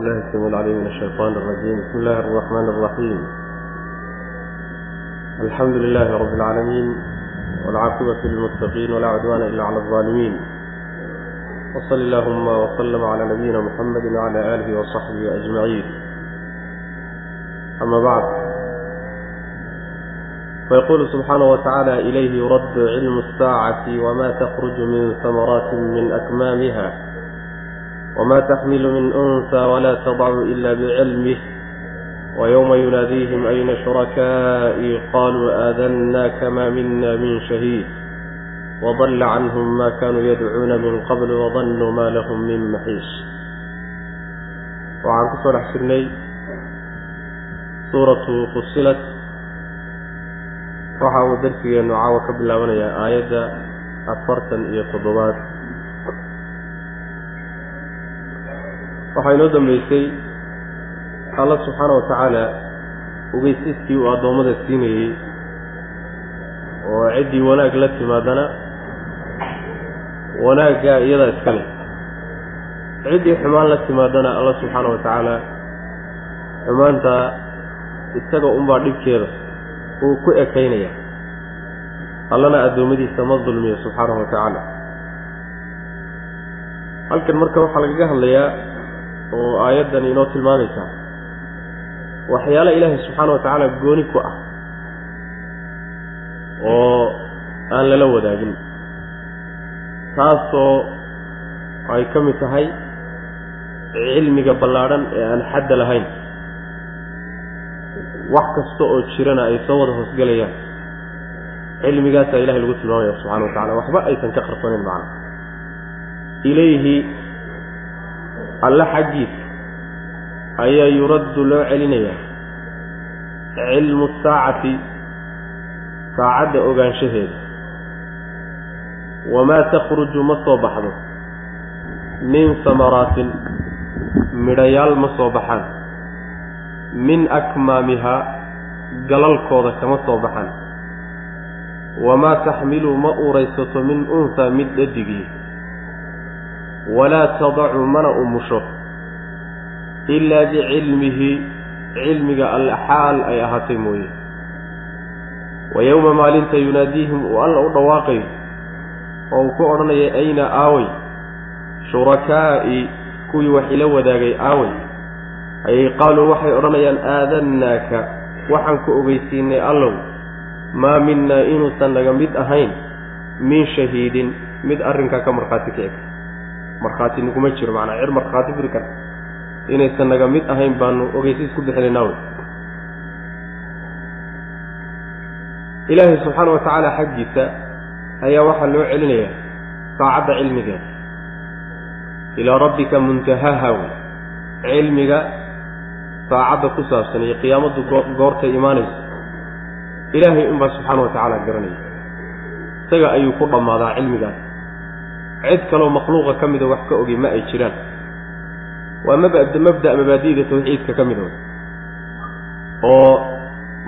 الله السميع العليم من الشيطان الرجيم بسم الله الرحمن الرحيم الحمد لله رب العالمين والعاقبة للمتقين ولا عدوان إلا على الظالمين وصل اللهم وسلم على نبينا محمد وعلى آله وصحبه أجمعين أما بعد فيقول سبحانه وتعالى إليه يرد علم الساعة وما تخرج من ثمرات من أكمامها وما تحمل من أنثى ولا تضع إلا بعلمه ويوم يناديهم أين شركائي قالوا آذنا كما منا من شهيد وضل عنهم ما كانوا يدعون من قبل وظنوا ما لهم من محيص وعن كسر حسرني سورة فصلت waxa uu darsigeenu caawa ka bilaabanayaa aayadda afartan iyo waxaa inoo dambeysay alla subxaana wa tacaala ogeysiskii uu addoommada siinayey oo ciddii wanaag la timaadana wanaaggaa iyadaa iska leh. Ciddii xumaan la timaadana alla subxaana wa tacaala xumaanta isaga unbaa dhibkeeda uu ku ekaynaya allana addoommadiisa ma dulmiyo subxaanahu wa tacaala halkan marka waxaa lagaga hadlayaa oo aayaddan inoo tilmaamaysaa. Waxyaala ilaahay subxaana wa tacaala gooni ku ah oo aan lala wadaagin. Taasoo ay ka mid tahay cilmiga ballaadhan ee aan xadda lahayn. Wax kasta oo jirana ay soo wada hoosgelayaan cilmigaasaa ilahay lagu tilmaamaya subxana wa tacala waxba aysan ka qarsanayn macna. Ilayhi alle xaggiisa ayaa yuraddu loo celinayaa. Cilmu saacati saacadda ogaanshaheeda. Wamaa takhruju ma soo baxdo. Min samaraatin midhayaal ma soo baxaan. Min akmaamihaa galalkooda kama soo baxaan. Wamaa taxmilu ma uuraysato min unhaa mid dhadigii walaa tadacu mana umusho ilaa bicilmihi cilmiga alle xaal ay ahaatay mooye. Wa yowma maalinta yunaadiihim uu alla u dhawaaqayo oo uu ku odhanaya ayna aaway? Shurakaa'i kuwii wax ila wadaagay aaway. Ayay qaaluu waxay odhanayaan aadannaaka waxaan ku ogeysiinay allow maa minnaa inuusan naga mid ahayn min shahiidin. Mid arrinkaa ka markhaati kici markhaati naguma jiro macnaa cir markhaati furi karta inaysan naga mid ahayn baanu ogeysiis ku bixinaynaa wey ilaahay subxaana wa tacaala xaggiisa ayaa waxaa loo celinayaa saacadda cilmigeeda ilaa rabbika muntahaha wey cilmiga saacadda ku saabsan iyo qiyaamaddu goortay imaanayso. Ilaahay unbaa subxaana wa tacaala garanaya. Isaga ayuu ku dhammaadaa cilmigaas cid kaloo makhluuqa ka mida wax ka ogi ma ay jiraan. Waa mabda mabda' mabaadi'da tawxiidka ka mida oo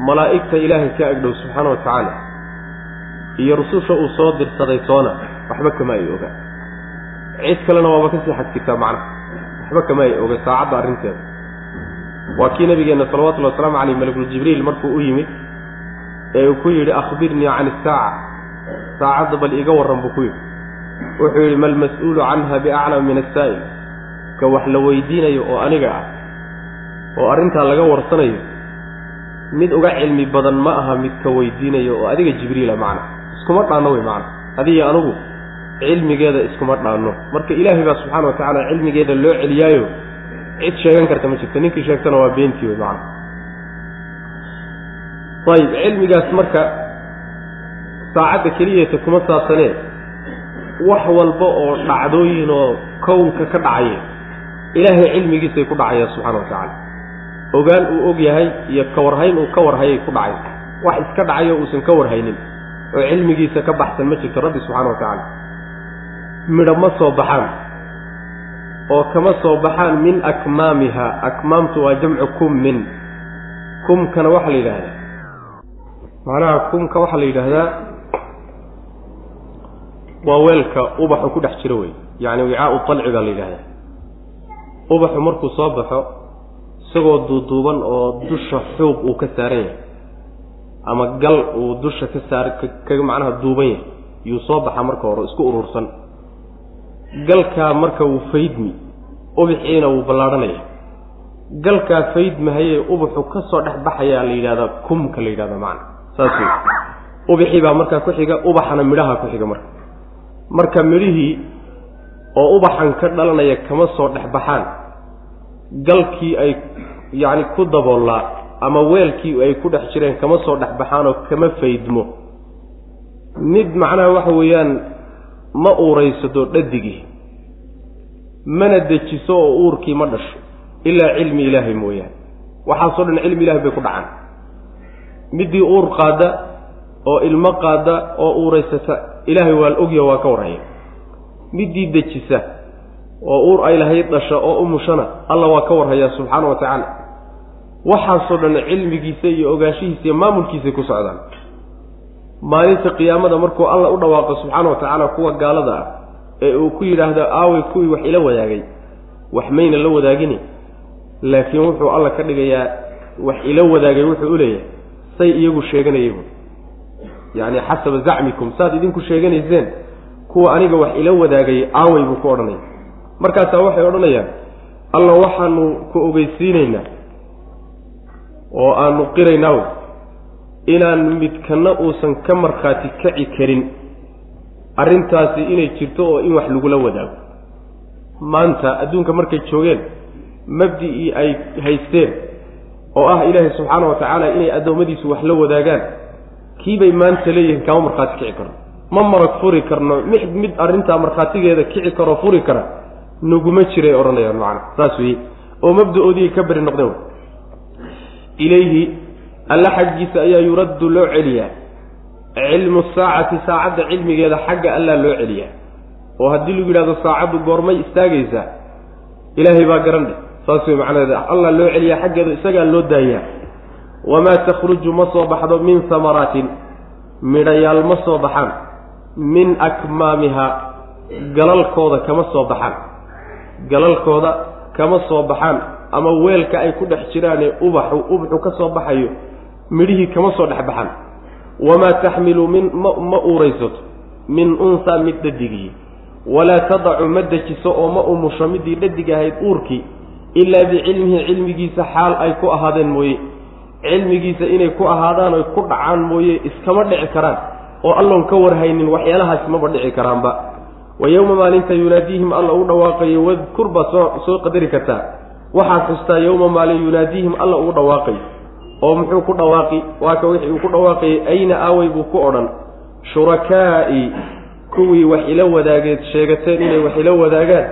malaa'igta ilaahay ka agdhow subxaana wa tacaala iyo rususha uu soo dirsaday toona waxba kama ay ogaan. Cid kalena waaba ka sii xadgirtaa macnaha waxba kama ay oga saacadda arrinteeda. Waa kii nabigeenna salawatullhi wasalaamu caleyh malakul jibriil markuu u yimid ee uu ku yidhi akhbirnii can isaaca saacadda bal iiga warran buu ku yidhi wuxuu yidhi malmas-uulu canha biaclam min asaa'il ka wax la weydiinayo oo aniga ah oo arrintaa laga warsanayo mid uga cilmi badan ma aha mid ka weydiinayo oo adiga jibriila macna. Iskuma dhaanno wey macna. Adiga anugu cilmigeeda iskuma dhaanno. Marka ilaahay baa subxaana wa tacaala cilmigeeda loo celiyaayo cid sheegan karta ma jirto ninkii sheegtana waa beentii wey macna. Ayib cilmigaas marka saacadda keliyeeta kuma saabsanee wax walba oo dhacdooyin oo kownka ka dhacaya ilaahay cilmigiisay ku dhacayaan subxana wa tacaala. Ogaan uu og yahay iyo ka warhayn uu ka warhayay ku dhacay. Wax iska dhacayo uusan ka warhaynin oo cilmigiisa ka baxsan ma jirto rabbi subxana wa tacaala. Midho ma soo baxaan oo kama soo baxaan min akmaamiha. Akmaamtu waa jamcu kummin. Kumkana waxaa la yidhaahdaa. Macnaha kumka waxaa la yidhaahdaa waa weelka ubaxu ku dhex jiro wey yacni wicaau alci baa la yidhahdaa ubaxu markuu soo baxo isagoo duuduuban oo dusha xuuq uu ka saaran yahay ama gal uu dusha ka saar ka macnaha duuban yahay yuu soo baxaa marka hore isku urursan. Galkaa marka wuu faydmi ubixiina wuu ballaadhanaya galkaa faydmahayee ubaxu ka soo dhex baxayaa la yidhahdaa kumka la yidhahda macna. Saas wey ubixii baa markaa ku xiga ubaxana midhaha ku xiga marka marka midhihii oo ubaxan ka dhalanaya kama soo dhex baxaan. Galkii ay yacni ku daboollaa ama weelkii ay ku dhex jireen kama soo dhex baxaanoo kama faydmo. Mid macnaha waxa weeyaan ma uuraysato dhadigii mana dejiso oo uurkii ma dhasho ilaa cilmi ilaahay mooyaane. Waxaasoo dhan cilmi ilahay bay ku dhacaan. Middii uur qaada oo ilmo qaada oo uuraysata ilaahay waa la ogya waa ka warhaya middii dejisa oo uur ay lahayd dhasha oo umushana alla waa ka warhayaa subxaana wa tacaala waxaasoo dhan cilmigiisa iyo ogaanshihiisa iyo maamulkiisay ku socdaan. Maalinta qiyaamada markuu alla u dhawaaqo subxaana wa tacaala kuwa gaalada ah ee uu ku yidhaahdo aaway kuwii wax ila wadaagay wax mayna la wadaagini. Laakiin wuxuu alla ka dhigayaa wax ila wadaagay wuxuu u leeyahay say iyagu sheeganayaybu yacni xasaba zacmikum saad idinku sheeganayseen kuwa aniga wax ila wadaagay aaway buu ku odhanaya markaasaa waxay odhanayaan alla waxaanu ku ogeysiinaynaa oo aanu qiraynaa wey inaan midkana uusan ka markhaati kaci karin arrintaasi inay jirto oo in wax lagula wadaago. Maanta adduunka markay joogeen mabdi'ii ay haysteen oo ah ilaahay subxaana wa tacaala inay addoommadiisu wax la wadaagaan kiibay maanta leeyihiin kama markhaati kici karno. Ma marag furi karno mid mid arrintaa markhaatigeeda kici karoo furi kara naguma jiray odhanayaan macana saas weeye. Oo mabda-oodii ka beri noqdeen ilayhi alla xaggiisa ayaa yuraddu loo celiyaa. Cilmu saacati saacadda cilmigeeda xagga allaa loo celiyaa. Oo haddii lagu yidhahdo saacaddu goormay istaagaysaa ilaahay baa garan dheh saas wey macnaheeda allah loo celiyaa xaggeeda isagaa loo daayaa wamaa takhruju ma soo baxdo min hamaraatin midhayaal ma soo baxaan min akmaamiha galalkooda kama soo baxaan. Galalkooda kama soo baxaan. Ama weelka ay ku dhex jiraanee ubaxu ubaxu ka soo baxayo midhihii kama soo dhex baxaan. wamaa taxmilu min ma ma uuraysato. min unsaa mid dhadigii walaa tadacu ma dejiso oo ma umusho midii dhadig ahayd uurkii. ilaa bicilmihi cilmigiisa xaal ay ku ahaadeen mooye cilmigiisa inay ku ahaadaan oy ku dhacaan mooye iskama dhici karaan. Oo alloon ka warhaynin waxyaalahaasi maba dhici karaanba. Wa yowma maalinta yunaadiihim alla u dhawaaqayo wadkur baa soo soo qadari kartaa. Waxaad xustaa yowma maalin yunaadiihim alla ugu dhawaaqayo oo muxuu ku dhawaaqi waa ka wixii uu ku dhawaaqayay ayna aaway buu ku odhan. Shurakaa'i kuwii wax ila wadaageed sheegateen inay wax ila wadaagaan.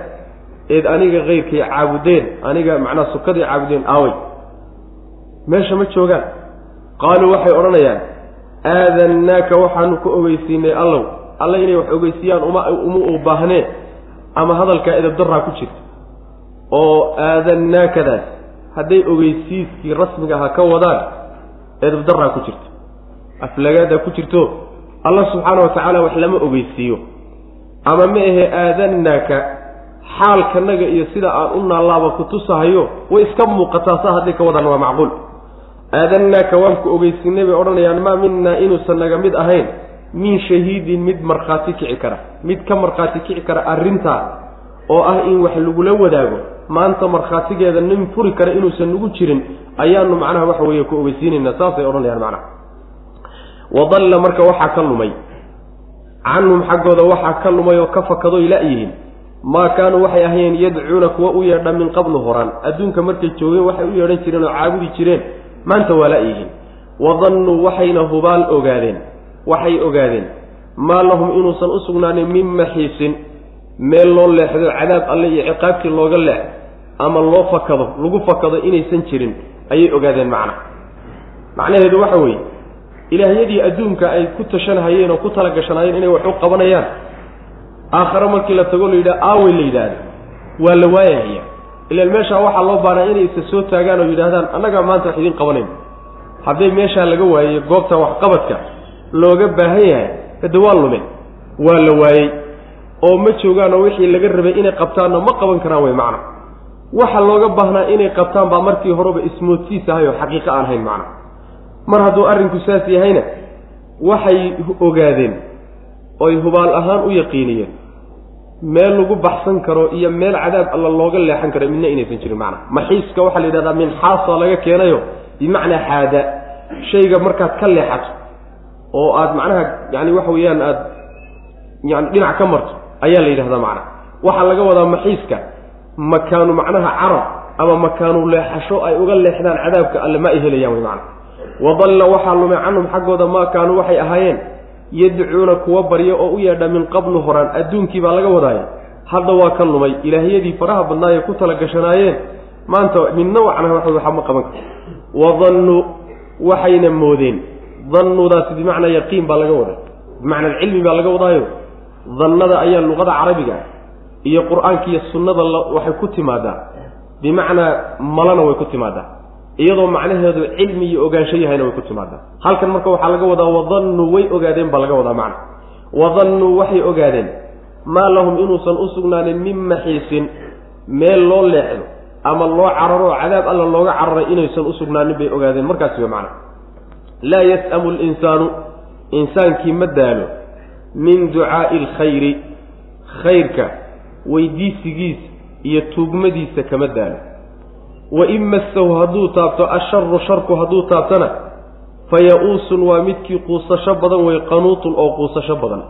Eed aniga keyrkay caabudeen aniga macnaa sukadii caabudeen aaway meesha ma joogaan. Qaaluu waxay odhanayaan aadannaaka waxaanu ku ogeysiinay allow. Alla inay wax ogeysiiyaan uma uma u baahnee ama hadalkaa edabdaraa ku jirta oo aadannaakadaas hadday ogeysiiskii rasmiga ahaa ka wadaan edabdaraa ku jirto. Aflagaadaa ku jirto allah subxaana wa tacaala wax lama ogeysiiyo. Ama ma ahe aadannaaka xaalkanaga iyo sida aan u naallaaba ku tusahayo way iska muuqataa saa hadday ka wadaan waa macquul aadannaaka waan ku ogeysiinay bay odhanayaan maa minaa inuusan naga mid ahayn. Min shahiidin mid markhaati kici kara. Mid ka markhaati kici kara arrintaa oo ah in wax lagula wadaago. Maanta markhaatigeeda nin furi kara inuusan nagu jirin ayaanu macnaha waxa weeye ku ogeysiinaynaa saasay odhanayaan macnaha. Wadalla marka waxaa ka lumay. Canhum xaggooda waxaa ka lumay oo ka fakadoy la-yihiin maa kaanuu waxay ahayeen yadcuuna kuwa u yeedha min qablu horaan adduunka markay joogeen waxay u yeedhan jireen oo caabudi jireen maanta waa la-yihiin wadannuu waxayna hubaal ogaadeen waxay ogaadeen maa lahum inuusan u sugnaanin min maxiisin meel loo leexdo cadaab alle iyo ciqaabtii looga leex ama loo fakado lagu fakado inaysan jirin ayay ogaadeen macna. Macnaheedu waxa weeye ilaahyadii adduunka ay ku tashanahayeen oo ku talagashanaayeen inay wax u qabanayaan aakhare markii la tago la yidhaha aawey la yidhaahda waa la waayahaya ilaan meeshaa waxaa loo baanaa inay isa soo taagaan oo yidhaahdaan annagaa maanta wax idiin qabanayno hadday meeshaa laga waayey goobta waxqabadka looga baahan yahay hade waa lume waa la waayey oo ma joogaan oo wixii laga rabay inay qabtaanna ma qaban karaan wey macna. Waxa looga baahnaa inay qabtaan baa markii horeba ismoodsiis ahay oo xaqiiqo aan hayn macna. Mar hadduu arrinku saas yahayna waxay ogaadeen oy hubaal ahaan u yaqiiniyeen meel lagu baxsan karo iyo meel cadaab alla looga leexan karo midna inaysan jirin macna. Maxiiska waxaa la yidhahdaa min xaasa laga keenayo bimacnaa xaada. Shayga markaad ka leexato oo aad macnaha yani waxa weeyaan aad yani dhinac ka marto ayaa la yidhahdaa macna. Waxaa laga wadaa maxiiska makaanu macnaha carab ama makaanu leexasho ay uga leexdaan cadaabka alle ma ay helayaan wey macna. Wadalla waxaa lumay canhum xaggooda maa kaanuu waxay ahaayeen yadcuuna kuwa barya oo u yeedha min qablu horaan adduunkii baa laga wadaaya hadda waa ka lumay ilaahyadii faraha badnaayee ku tala gashanaayeen maanta midna wacnaha waxa ma qaban karo wadannuu waxayna moodeen. Dannudaasi bimacnaa yaqiin baa laga waday bimacnaa cilmi baa laga wadaayo. Dannada ayaa luqada carabiga iyo qur'aanka iyo sunnada waxay ku timaadaa. Bimacnaa malana way ku timaadaa iyadoo macnaheedu cilmi iyo ogaansho yahayna way ku timaadaa halkan marka waxaa laga wadaa wadannuu way ogaadeen baa laga wadaa macna. Wadannuu waxay ogaadeen maa lahum inuusan u sugnaanin min maxiisin meel loo leexdo ama loo cararo oo cadaab alla looga cararay inaysan u sugnaanin bay ogaadeen. Markaasi way macna. Laa yas'amu linsaanu insaankii ma daalo min ducaa'i alkhayri khayrka weydiisigiisa iyo tuugmadiisa kama daalo wain massahu hadduu taabto asharu sharku hadduu taabtana fa ya-uusun waa midkii quusasho badan wey qanuutun oo quusasho badan.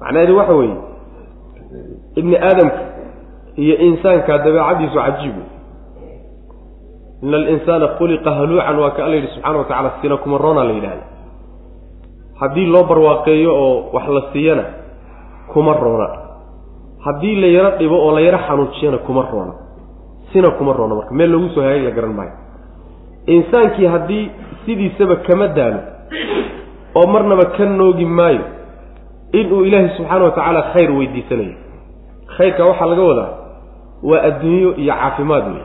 Macnaheedu waxa weeye ibni aadamka iyo insaanka dabeecadiisu cajiib wey ina alinsaana khuliqa haluucan waa ka alla yidhi subxana wa tacala sina kumaroona la yidhahda haddii loo barwaaqeeyo oo wax la siiyana kuma roona. Haddii la yaro dhibo oo la yaro xanuujiyana kuma roona sina kuma roona marka meel loogu soo hagaag la garan maayo. Insaankii haddii sidiisaba kama daalo oo marnaba ka noogi maayo inuu ilaahay subxaana wa tacaala khayr weydiisanayo khayrka waxaa laga wadaa waa adduunyo iyo caafimaad wey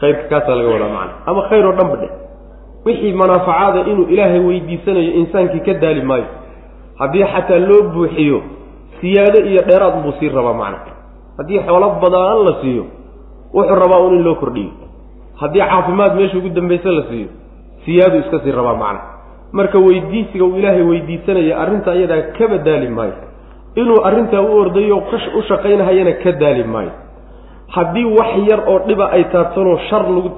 khayrka kaasaa laga wadaa macana ama khayr oo dhanba dheh. Wixii manaafacaada inuu ilaahay weydiisanayo insaankii ka daali maayo haddii xataa loo buuxiyo siyaado iyo dheeraad buu sii rabaa macna. Haddii xoolo badaan la siiyo wuxuu rabaa un in loo kordhiyo. Haddii caafimaad meesha ugu dambaysa la siiyo siyaadu iska sii rabaa macna marka weydiisiga uu ilaahay weydiisanaya arrinta iyadaa kaba daali maayo. Inuu arrintaa u ordayo u shaqaynahayana ka daali maayo. Haddii wax yar oo dhiba ay taabtanoo shar lagu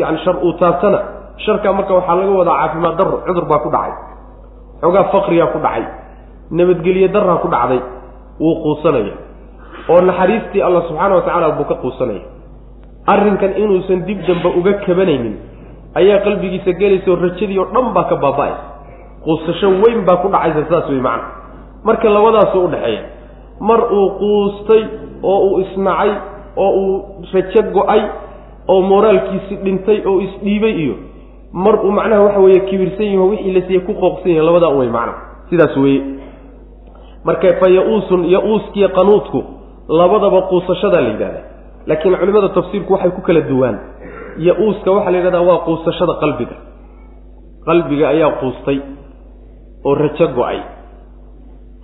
yani shar uu taabtana sharkaa marka waxaa laga wadaa caafimaad darro cudur baa ku dhacay. Xoogaa faqrigaa ku dhacay. Nabadgelye darraa ku dhacday. Wuu quusanaya. Oo naxariistii allah subxaana wa tacaala buu ka quusanaya arrinkan inuusan dib dambe uga kabanaynin ayaa qalbigiisa gelaysa oo rajadii oo dhan baa ka baaba-aysa quusasho weyn baa ku dhacaysa saas wey macna. Marka labadaasuu udhexeeya mar uu quustay oo uu isnacay oo uu rajo go'ay oo moraalkiisi dhintay oo isdhiibay iyo mar uu macnaha waxa weeye kibirsan yaho wixii la siiye ku qooqsan yahay labadaa wey macna. Sidaas weeye. Marka fa ya-uusun ya-uuskiiyo qanuudku labadaba quusashadaa la yidhahda laakiin culimada tafsiirku waxay ku kala duwaan. Ya-uuska waxaa la yidhahdaa waa quusashada qalbiga. Qalbiga ayaa quustay oo rajo go'ay.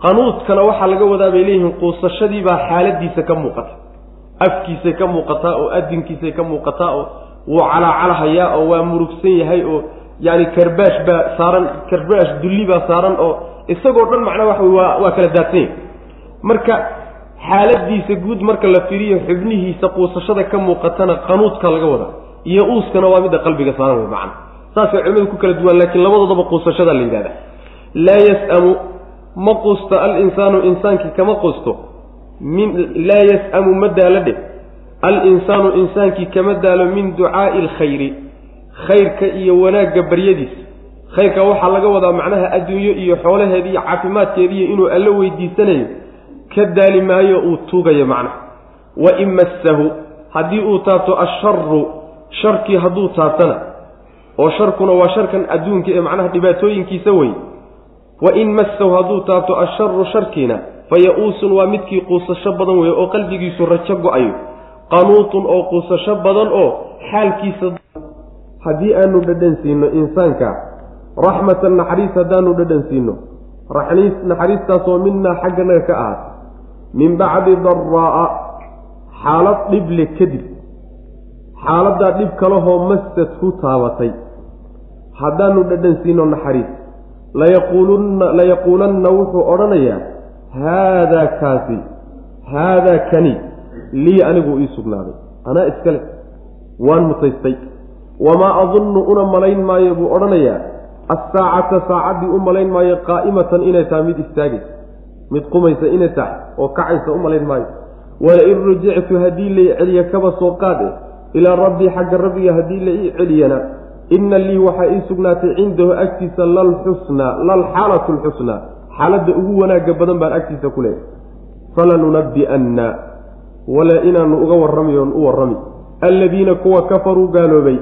Qanuudkana waxaa laga wadaa bay leeyihiin quusashadiibaa xaaladiisa ka muuqata. Afkiisay ka muuqataa oo adinkiisay ka muuqataa oo wuu calaacalahayaa oo waa murugsan yahay oo yaani karbaash baa saaran karbaash dulli baa saaran oo isagoo dhan macnaa waxa wey waa waa kala daadsan yahay. Marka xaaladiisa guud marka la firiyo xubnihiisa quusashada ka muuqatana qanuudka laga wadaa iyo uuskana waa midda qalbiga saaran wey macna. Saasay culimadu ku kala duwaan laakiin labadoodaba quusashada la yidhahda laa yas-amu ma quusto alinsaanu insaankii kama quusto. Min laa yas-amu ma daalo dheh. Alinsaanu insaankii kama daalo min ducaa'i alkhayri khayrka iyo wanaagga baryadiisa. Khayrka waxaa laga wadaa macnaha adduunyo iyo xoolaheedi iyo caafimaadkeediiyo inuu alla weydiisanayo ka daali maayo uu tuugayo macnaha. Wa in massahu haddii uu taabto asharu sharkii hadduu taabtana oo sharkuna waa sharkan adduunka ee macnaha dhibaatooyinkiisa wey. Wa in massahu hadduu taabto asharu sharkiina fa ya-uusun waa midkii quusasho badan weeye oo qalbigiisu rajo go'ayo. Qanuutun oo quusasho badan oo xaalkiisa haddii aanu dhadhan siino insaanka raxmatan naxariis haddaanu dhadhan siino naxariistaasoo minaa xagganaga ka ahaat min bacdi daraa'a xaalad dhible kadib. Xaaladdaa dhib kalehoo massadhu taabatay. Haddaanu dhadhansiino naxariis. Layaquulunna layaquulanna wuxuu odhanayaa haadaa kaasi haadaa kani lii anigu ii sugnaaday. Anaa iskale waan mutaystay. Wamaa adunnu una malayn maayo buu odhanayaa. Assaacata saacaddii u malayn maayo qaa'imatan inay tahay mid istaagaysa mid qumaysa inay tahay oo kacaysa u malayn maayo. Walain rujictu haddii lai celiya kaba soo qaade ilaa rabbii xagga rabbiga haddii la ii celiyana inna lii waxaa ii sugnaatay cindahu agtiisa lalxusnaa lalxaalatu lxusnaa xaaladda ugu wanaagga badan baan agtiisa ku leeyahay. Falanunabbi'anna wala inaanu uga warrami oon u warrami. Alladiina kuwa kafaruu gaaloobay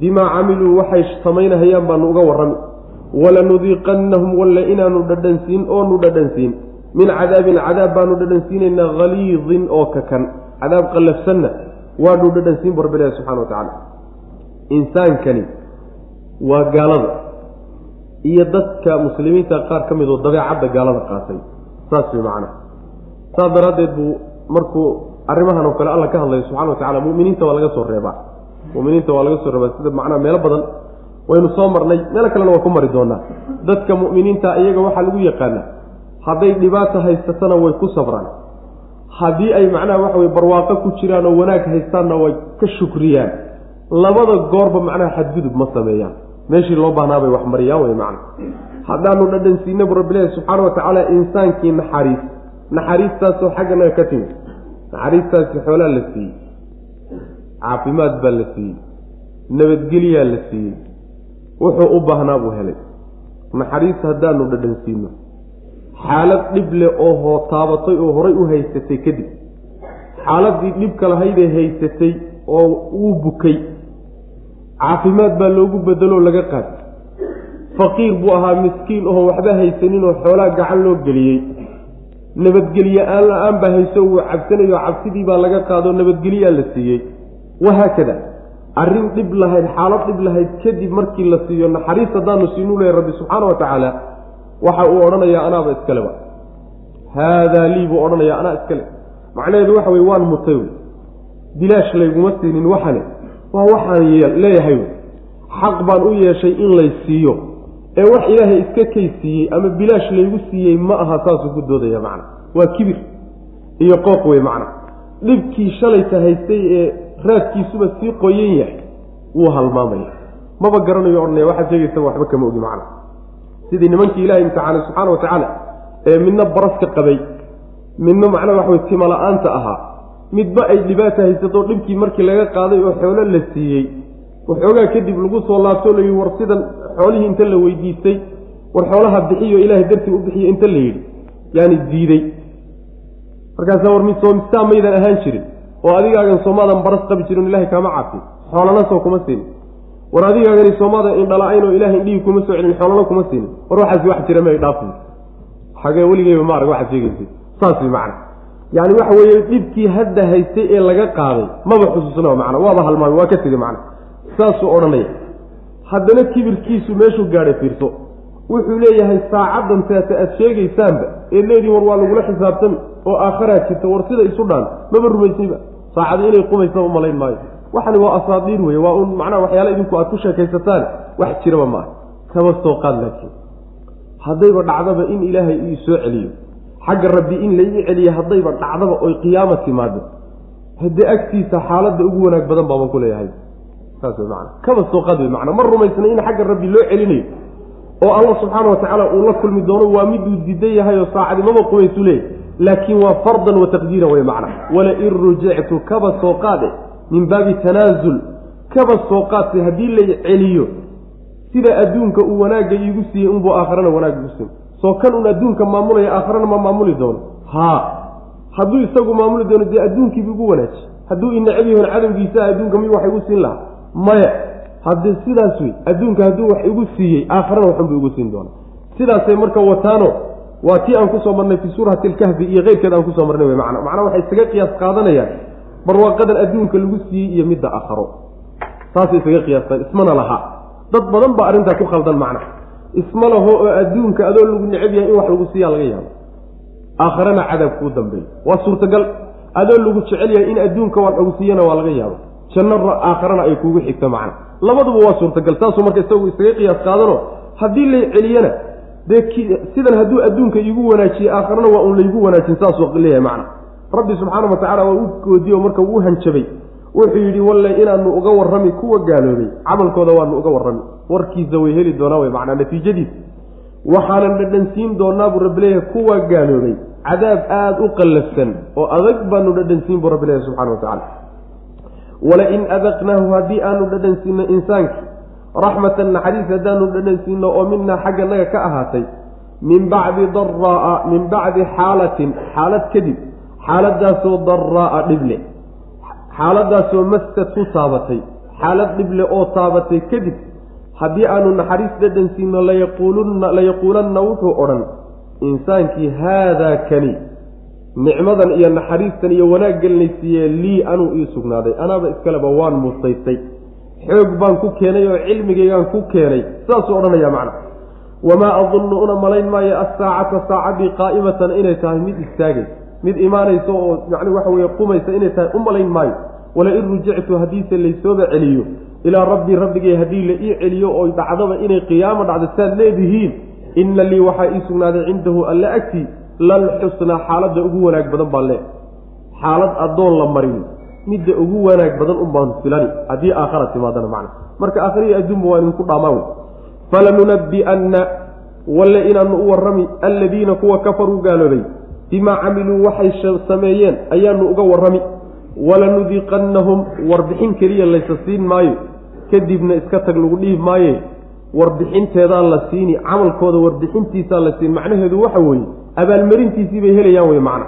bimaa camiluu waxay samaynahayaan baanu uga warrami. Walanudiiqannahum walla inaanu dhadhansiin oonu dhadhansiin min cadaabin cadaab baanu dhadhansiinaynaa haliidin oo kakan. Cadaab qallafsanna waanu dhadhansiin ilahi subxana wa tacaala. Insaankani waa gaalada. Iyo dadka muslimiinta qaar ka mid oo dabeecadda gaalada qaatay. Saas way macnaha saas daraaddeed buu markuu arrimahan oo kale alla ka hadlayo subxana wa tacala muminiinta waa laga soo reebaa. Muminiinta waa laga soo reebaa sida macnaha meelo badan waynu soo marnay. Meelo kalena waa ku mari doonaa. Dadka mu'miniinta iyaga waxaa lagu yaqaana hadday dhibaata haysatana way ku sabraan. Haddii ay macnaha waxa weye barwaaqo ku jiraan oo wanaag haystaanna way ka shukriyaan. Labada goorba macnaha xadgudub ma sameeyaan. Meeshii loo baahnaabay wax mariyaan wey macna. Haddaanu dhadhansiinabu rabbilahi subxaana wa tacaala insaankii naxariis. Naxariistaasoo xagganaga ka timid naxariistaasi xoolaa la siiyey. Caafimaad baa la siiyey. Nabadgelyaa la siiyey. Wuxuu u baahnaa buu helay. Naxariis haddaanu dhadhansiino xaalad dhib leh oo taabatay oo horay u haysatay kadib. Xaaladii dhibka lahaydee haysatay oo uu bukay. Caafimaad baa loogu bedeloo laga qaatay faqiir buu ahaa miskiin oho waxba haysanin oo xoolaa gacan loo geliyey. Nabadgelye aan la'aan baa hayso wuu cabsanayo cabsidii baa laga qaado nabadgelyaa la siiyey. Wahaakada arrin dhib lahayd xaalad dhib lahayd kadib markii la siiyo naxariis haddaanu siinuu leehay rabbi subxaana wa tacaala waxa uu odhanayaa anaaba iskaleba haadaa lii buu odhanayaa anaa iskale. Macnaheedu waxa weye waan mutay wey bilaash layguma siinin waxane. Waa waxaan leeyahay xaq baan u yeeshay in lay siiyo. Ee wax ilaahay iska kaysiiyey ama bilaash laygu siiyey ma aha saasuu ku doodaya macna. Waa kibir iyo qooq wey macna. Dhibkii shalayta haystay ee raadkiisuba sii qoyan yahay wuu halmaamaya. Maba garanayo odhanaya waxaad sheegaysa waxba kama ogi macna sidii nimankii ilahay imtixaanay subxaana wa tacaala ee midna baraska qabay midna macnaha waxa wey timala-aanta ahaa midba ay dhibaata haysato dhibkii markii laga qaaday oo xoolo la siiyey. Waxoogaa kadib lagu soo laabtoo la yidhi war sidan xoolihii inta la weydiistay war xoolaha bixiyo ilaahay dartii u bixiyo inta la yidhi yaani diiday. Markaasa war misoomisaa maydan ahaan jirin oo adigaagan soomaadan baras qabi jirin ilahay kaama caafin xoolana soo kuma siinin war adigaagani soomaadan indhala-ayn oo ilahay indhihii kuma soo celin xoolana kuma siinin war waxaasi wax jira may dhaafin. Xagee weligeyba maarag waxaad sheegaysa saas way macna. Yani waxa weeye dhibkii hadda haystay ee laga qaaday maba xusuusna macna. Waaba halmaamay waa ka tegey macna. Saasuu odhanaya haddana kibirkiisu meeshuu gaadhay fiirso. Wuxuu leeyahay saacaddan teata aad sheegaysaanba ee leediin war waa lagula xisaabtami oo aakharaa jirta war sida isu dhaan maba rumaysayba. Saacada inay qumaysa u malayn maayo waxani waa asaadiir weye waa un macnaha waxyaala idinku aad ku sheekaysataan wax jiraba ma kaba soo qaad laakiin. Haddayba dhacdaba in ilaahay ii soo celiyo. Xagga rabbi in laii celiyo haddayba dhacdaba oy qiyaama timaado. Haddee agtiisa xaaladda ugu wanaag badan baaban ku leeyahay. Saas wey macana kaba soo qaad wey macana ma rumaysna in xagga rabbi loo celinayo? Oo allah subxaana wa tacaala uu la kulmi doono waa miduu diidan yahay oo saacadimaba qubaysu leeyahy laakiin waa fardan wa taqdiiran wey macna walain rujictu kaba soo qaade min baabi tanaasul kaba soo qaadtay haddii lay celiyo sida adduunka uu wanaagga iigu siiyey unbuu aakharana wanaag igu siin soo kan un adduunka maamulaya aakharana ma maamuli doono. Haa hadduu isagu maamuli doono dee adduunkiibu igu wanaaji. Hadduu inacab yahon cadowgiisa adduunka miyuu wax igu siin lahaa? Maya haddii sidaas wey adduunka hadduu wax igu siiyey aakharana waxunbu igu siin doona sidaasay marka wataano waa tii aan ku soo marnay fii suurati alkahfi iyo keyrkeed aan ku soo marnay wey macna macnaa waxay isaga qiyaas qaadanayaan barwaaqadan adduunka lagu siiyey iyo midda aakharo saasay isaga qiyaastaan ismana laha dad badan baa arrintaa ku khaldan macna. Isma laho oo adduunka adoo lagu necab yahay in wax lagu siiyaa laga yaabo. Aakharana cadaab kuu dambeeyo waa suurtagal. Adoo lagu jecel yahay in adduunka wax lagu siiyana waa laga yaabo. Janno aakharana ay kugu xigto macna. Labaduba waa suurtagal. Saasuu marka isagu isaga qiyaas qaadano haddii lay celiyana dee sidan hadduu adduunka iigu wanaajiye aakharana waa un laygu wanaajin saasuu leeyahay macna rabbi subxaana wa tacala waa u goodiyo marka uu hanjabay. Wuxuu yidhi walle inaanu uga warrami kuwa gaaloobay. Camalkooda waanu uga warrami. Warkiisa way heli doonaa wey macnaa natiijadiisa. Waxaanan dhadhansiin doonaa buu rabbi leeyahay kuwa gaaloobay. Cadaab aada u qallafsan oo adag baanu dhadhansiin buu rabbi leeyahay subxana wa tacala walain adaqnaahu haddii aanu dhadhansiino insaankii raxmatan naxariis haddaanu dhadhansiino oo minaa xagga naga ka ahaatay. Min bacdi daraa'a min bacdi xaalatin. Xaalad kadib xaaladaasoo daraa'a dhible. Xaaladaasoo mastad ku taabatay xaalad dhible oo taabatay kadib haddii aanu naxariis dhadhansiino layaquulunna layaquulanna wuxuu odhan insaankii haadaa kani nicmadan iyo naxariistan iyo wanaaggan laysiiyee lii anuu ii sugnaaday. Anaaba iskaleba waan musaystay xoog baan ku keenay oo cilmigaygaan ku keenay. Saasuu odhanayaa macna. Wamaa adunnu una malayn maayo assaacata saacadii qaa'imatan inay tahay mid istaagaysa mid imaanaysa oo macni waxa weeye qumaysa inay tahay u malayn maayo. Wala in rujictu haddiise laysooba celiyo. Ilaa rabbii rabbigay haddii la ii celiyo oo dhacdaba inay qiyaamo dhacdo saad leedihiin inna lii waxaa ii sugnaaday cindahu alla agtii lalxusnaa xaaladda ugu wanaag badan baan lee xaalad addoon la marin midda ugu wanaag badan un baan filani. Haddii aakhara timaadana macna. Marka aakharihi adduunba waa idinku dhaamaa wey. Falanunabbi'anna walle inaanu u warrami alladiina kuwa kafaruu gaaloobay bimaa camiluu waxay sameeyeen ayaanu uga warrami. Walanudiiqannahum warbixin keliya laysa siin maayo. Kadibna iska tag lagu dhihi maaye warbixinteedaa la siini camalkooda warbixintiisaa la siin. Macnaheedu waxa weeye abaalmarintiisii bay helayaan wey macna.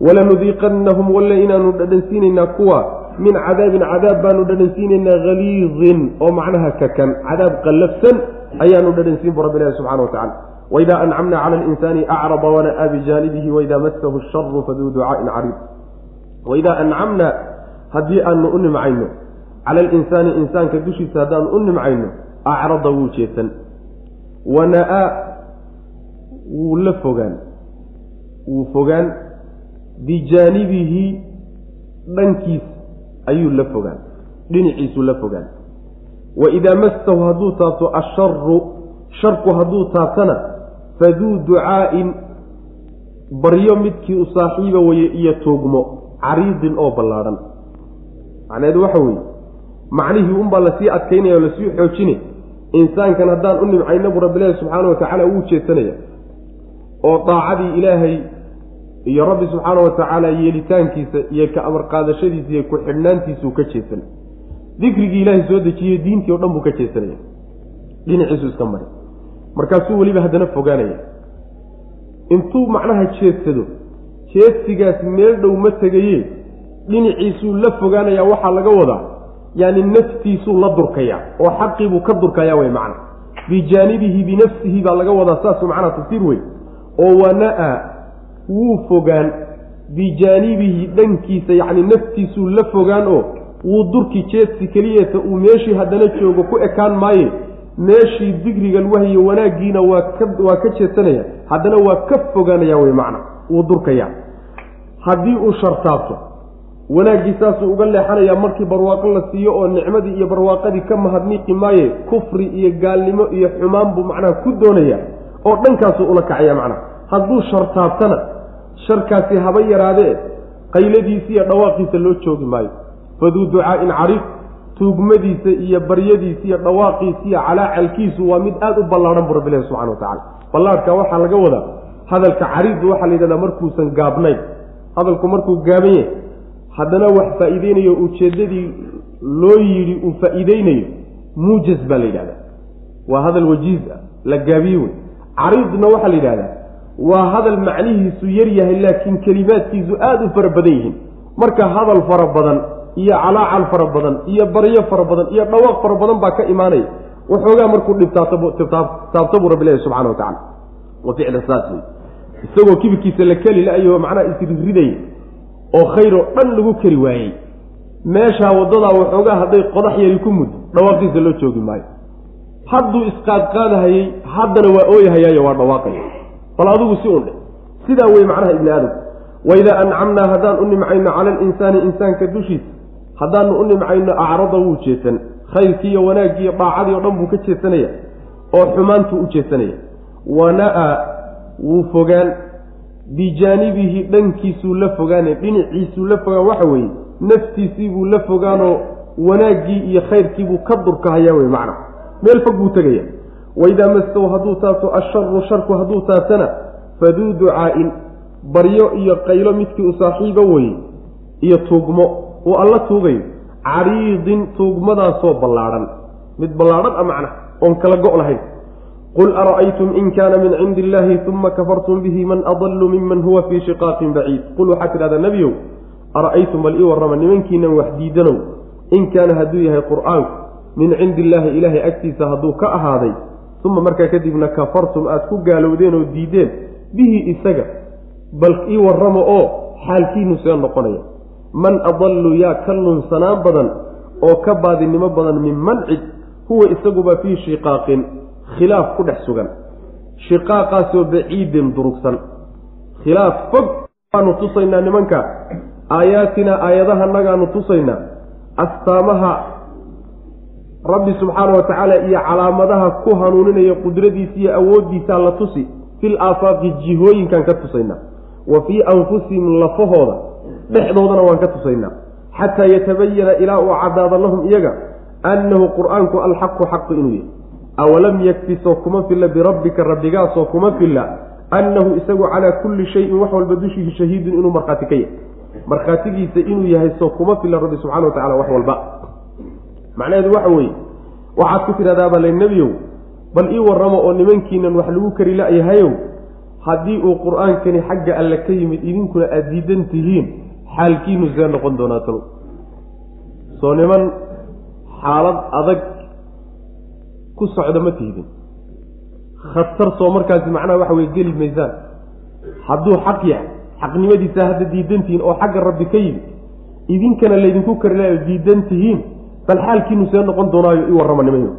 Walanudiiqannahum walle inaanu dhadhansiinaynaa kuwa min cadaabin cadaab baanu dhadhansiinaynaa haliidin oo macnaha kakan cadaab qallafsan ayaanu dhadhansiin bu rabbi ilahi subxana wa tacala waidaa ancamna cala alinsaani acrada wana'aa bijaanibihi waidaa masahu sharu faduu ducaa'in cariid waidaa ancamna haddii aanu u nimcayno cala alinsaani insaanka dushiisa haddaanu u nimcayno acrada wuu jeesan wana'aa wuu la fogaan wuu fogaan bijaanibihi dhankiisa ayuu la fogaan dhinaciisuu la fogaan wa idaa mastahu hadduu taabto asharu sharku hadduu taabtana faduu ducaa'in baryo midkii u saaxiiba weye iyo tuugmo cariidin oo ballaadhan macnaheedu waxa weeye macnihii unbaa la sii adkaynaya oo la sii xoojinay insaankan haddaan u nimcayna buu rabbilahi subxaana wa tacaala wuu jeesanaya. Oo daacadii ilaahay iyo rabbi subxaana wa tacaala yeelitaankiisa iyo ka amar qaadashadiisa iyo ku-xidhnaantiisuu ka jeesan. Dikrigii ilaahay soo dejiyey diintii o dhan buu ka jeesanaya. Dhinaciisu iska mari markaasuu weliba haddana fogaanaya. Intuu macnaha jeedsado jeedsigaas meel dhow ma tegaye dhinaciisuu la fogaanayaa waxaa laga wadaa yaani naftiisuu la durkayaa oo xaqiibuu ka durkayaa wey macna. Bijaanibihi binafsihi baa laga wadaa saasuu macnaha tafsiir wey oo wanaa wuu fogaan bijaanibihi dhankiisa yacni naftiisuu la fogaan oo wuu durki jeedsi keliyeeta uu meeshii haddana joogo ku ekaan maaye meeshii digrigan wahyo wanaaggiina waa ka waa ka jeedsanaya haddana waa ka fogaanaya wey macna wuu durkaya haddii uu shartaabto wanaaggii saasuu uga leexanayaa markii barwaaqo la siiyo oo nicmadii iyo barwaaqadii ka mahadniiqi maaye kufri iyo gaalnimo iyo xumaan buu macnaha ku doonaya oo dhankaasuu ula kacaya macnaha. Hadduu shartaabtana sharkaasi haba yaraadee qayladiisa iyo dhawaaqiisa loo joogi maayo. Faduu ducaa'in cariif tuugmadiisa iyo baryadiisa iyo dhawaaqiisa iyo calaacalkiisu waa mid aada u ballaadhan bu rabbilahi subxana wa tacala ballaadhka waxaa laga wadaa hadalka cariidu waxaa la yidhahdaa markuusan gaabnayn. Hadalku markuu gaaban yahay haddana wax faa'iideynayo ujeeddadii loo yidhi uu faa'iideynayo muujaz baa la yidhahdaa. Waa hadal wajiiz ah la gaabiye wey. Cariidna waxaa la yidhahdaa waa hadal macnihiisu yar yahay laakiin kelimaadkiisu aada u fara badan yihiin. Marka hadal fara badan iyo calaacal fara badan iyo baryo fara badan iyo dhawaaq fara badan baa ka imaanaya waxoogaa markuu dhibtaabto buu rabbilahi subxana wa tacala wa ficla saas wey isagoo kibirkiisa la keli la-yo macnaha isridaya oo khayr oo dhan lagu keri waayey meeshaa waddadaa waxoogaa hadday qodax yari ku muddo dhawaaqiisa loo joogi maayo. Hadduu isqaadqaadahayey haddana waa ooyahayaayo waa dhawaaqaya. Bal adigu si undhe sidaa wey macnaha ibni aadam. Waidaa ancamnaa haddaan u nimcayno cala alinsaani insaanka dushiisa haddaanu u nimcayno acrada wuu jeesan khayrkii iyo wanaaggii iyo daacadii o dhan buu ka jeesanaya oo xumaantuu u jeesanaya. Wana-a wuu fogaan bijaanibihi dhankiisuu la fogaane dhinaciisuu la fogaan waxa weeye naftiisii buu la fogaanoo wanaaggii iyo khayrkiibuu ka durkahayaa wey macna. Meel fog buu tegaya waidaa mastow hadduu taabto asharu sharku hadduu taabtana faduu ducaa'in baryo iyo qaylo midkii u saaxiibo weye iyo tuugmo uu alla tuugayo cariidin tuugmadaasoo ballaadhan mid ballaadhan a macna oon kala go' lahayn. Qul ara'aytum in kaana min cindi illahi uma kafartum bihi man adallu miman huwa fii shiqaaqin baciid. Qul waxaad tidhahdaa nebiyow ara'aytum bal ii warrama nimankiinan wax diidanow. In kaana hadduu yahay qur'aanku min cindi illaahi ilaahay agtiisa hadduu ka ahaaday uma markaa kadibna kafartum aad ku gaalowdeen oo diideen bihi isaga bal ii warrama oo xaalkiinu see noqonaya man adallu yaa ka lunsanaan badan oo ka baadinimo badan min man cid huwa isaguba fii shiqaaqin khilaaf ku dhex sugan. Shiqaaqaasoo baciidin durugsan. Khilaaf fog waanu tusaynaa nimanka. Aayaatinaa aayadahanagaanu tusaynaa. Astaamaha rabbi subxaana wa tacaala iyo calaamadaha ku hanuuninaya qudradiisa iyo awooddiisaa la tusi fil aafaaqi jihooyinkaan ka tusaynaa. Wa fii anfusihim lafahooda dhexdoodana waan ka tusaynaa. Xataa yatabayana ilaa uu caddaado lahum iyaga annahu qur'aanku alxaqu xaqu inuu yahay. Awalam yakfi soo kuma filla birabbika rabbigaasoo kuma filla annahu isagu calaa kulli shayin wax walba dushihi shahiidun inuu markhaati ka yahay. Markhaatigiisa inuu yahay soo kuma filla rabbi subxana wa tacala wax walba. Macnaheedu waxa weeye waxaad ku tidhahdaaba le nebiyow bal ii warramo oo nimankiinan wax lagu kari la-yahayow haddii uu qur'aankani xagga alle ka yimid idinkuna aada diidan tihiin xaalkiinu see noqon doonaa talow soo niman xaalad adag ku socda ma tihidin khatar soo markaasi macnaha waxa weye geli maysaan. Hadduu xaq yahay xaqnimadiisa hadda diidan tihiin oo xagga rabbi ka yimid idinkana laydinku karilaayo diidan tihiin bal xaalkiinu see noqon doonaayo i warrama nimayo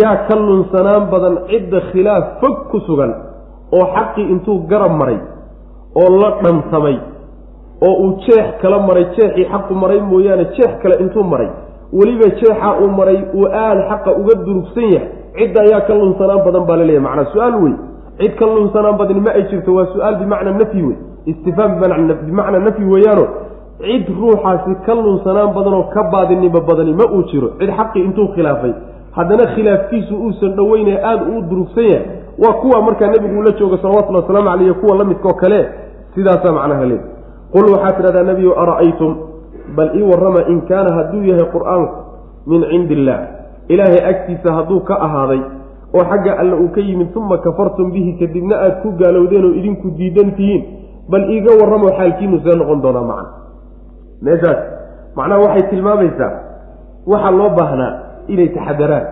yaa ka lunsanaan badan cidda khilaaf fog ku sugan oo xaqii intuu garab maray oo la dhantamay oo uu jeex kala maray jeexii xaqu maray mooyaane jeex kale intuu maray. Weliba jeexa uu maray uu aad xaqa uga durugsan yahay. Cidda ayaa ka lunsanaan badan baa laleeyahy macnaa su'aal wey cid ka lunsanaan badani ma ay jirto waa su'aal bimacnaa nafyi wey istifhaam bimacnaa nafyi weeyaano. Cid ruuxaasi ka lunsanaan badanoo ka baadinimo badani ma uu jiro. Cid xaqii intuu khilaafay. Haddana khilaafkiisu uusan dhoweynaya aada uu durugsan yahay. Waa kuwa markaa nebigu uu la joogo salawatulli wasalaamu caleyh kuwa la midkaoo kale. Sidaasaa macnaha leey qul waxaad tidhahdaa nebiyu ara'aytum? Bal ii warrama in kaana hadduu yahay qur'aanku min cindi illaah ilaahay agtiisa hadduu ka ahaaday oo xagga alle uu ka yimid uma kafartum bihi kadibna aad ku gaalowdeen oo idinku diidan tihiin bal iiga warramo xaalkiinu see noqon doonaa macna. Meeshaas macnaha waxay tilmaamaysaa waxaa loo baahnaa inay taxadaraan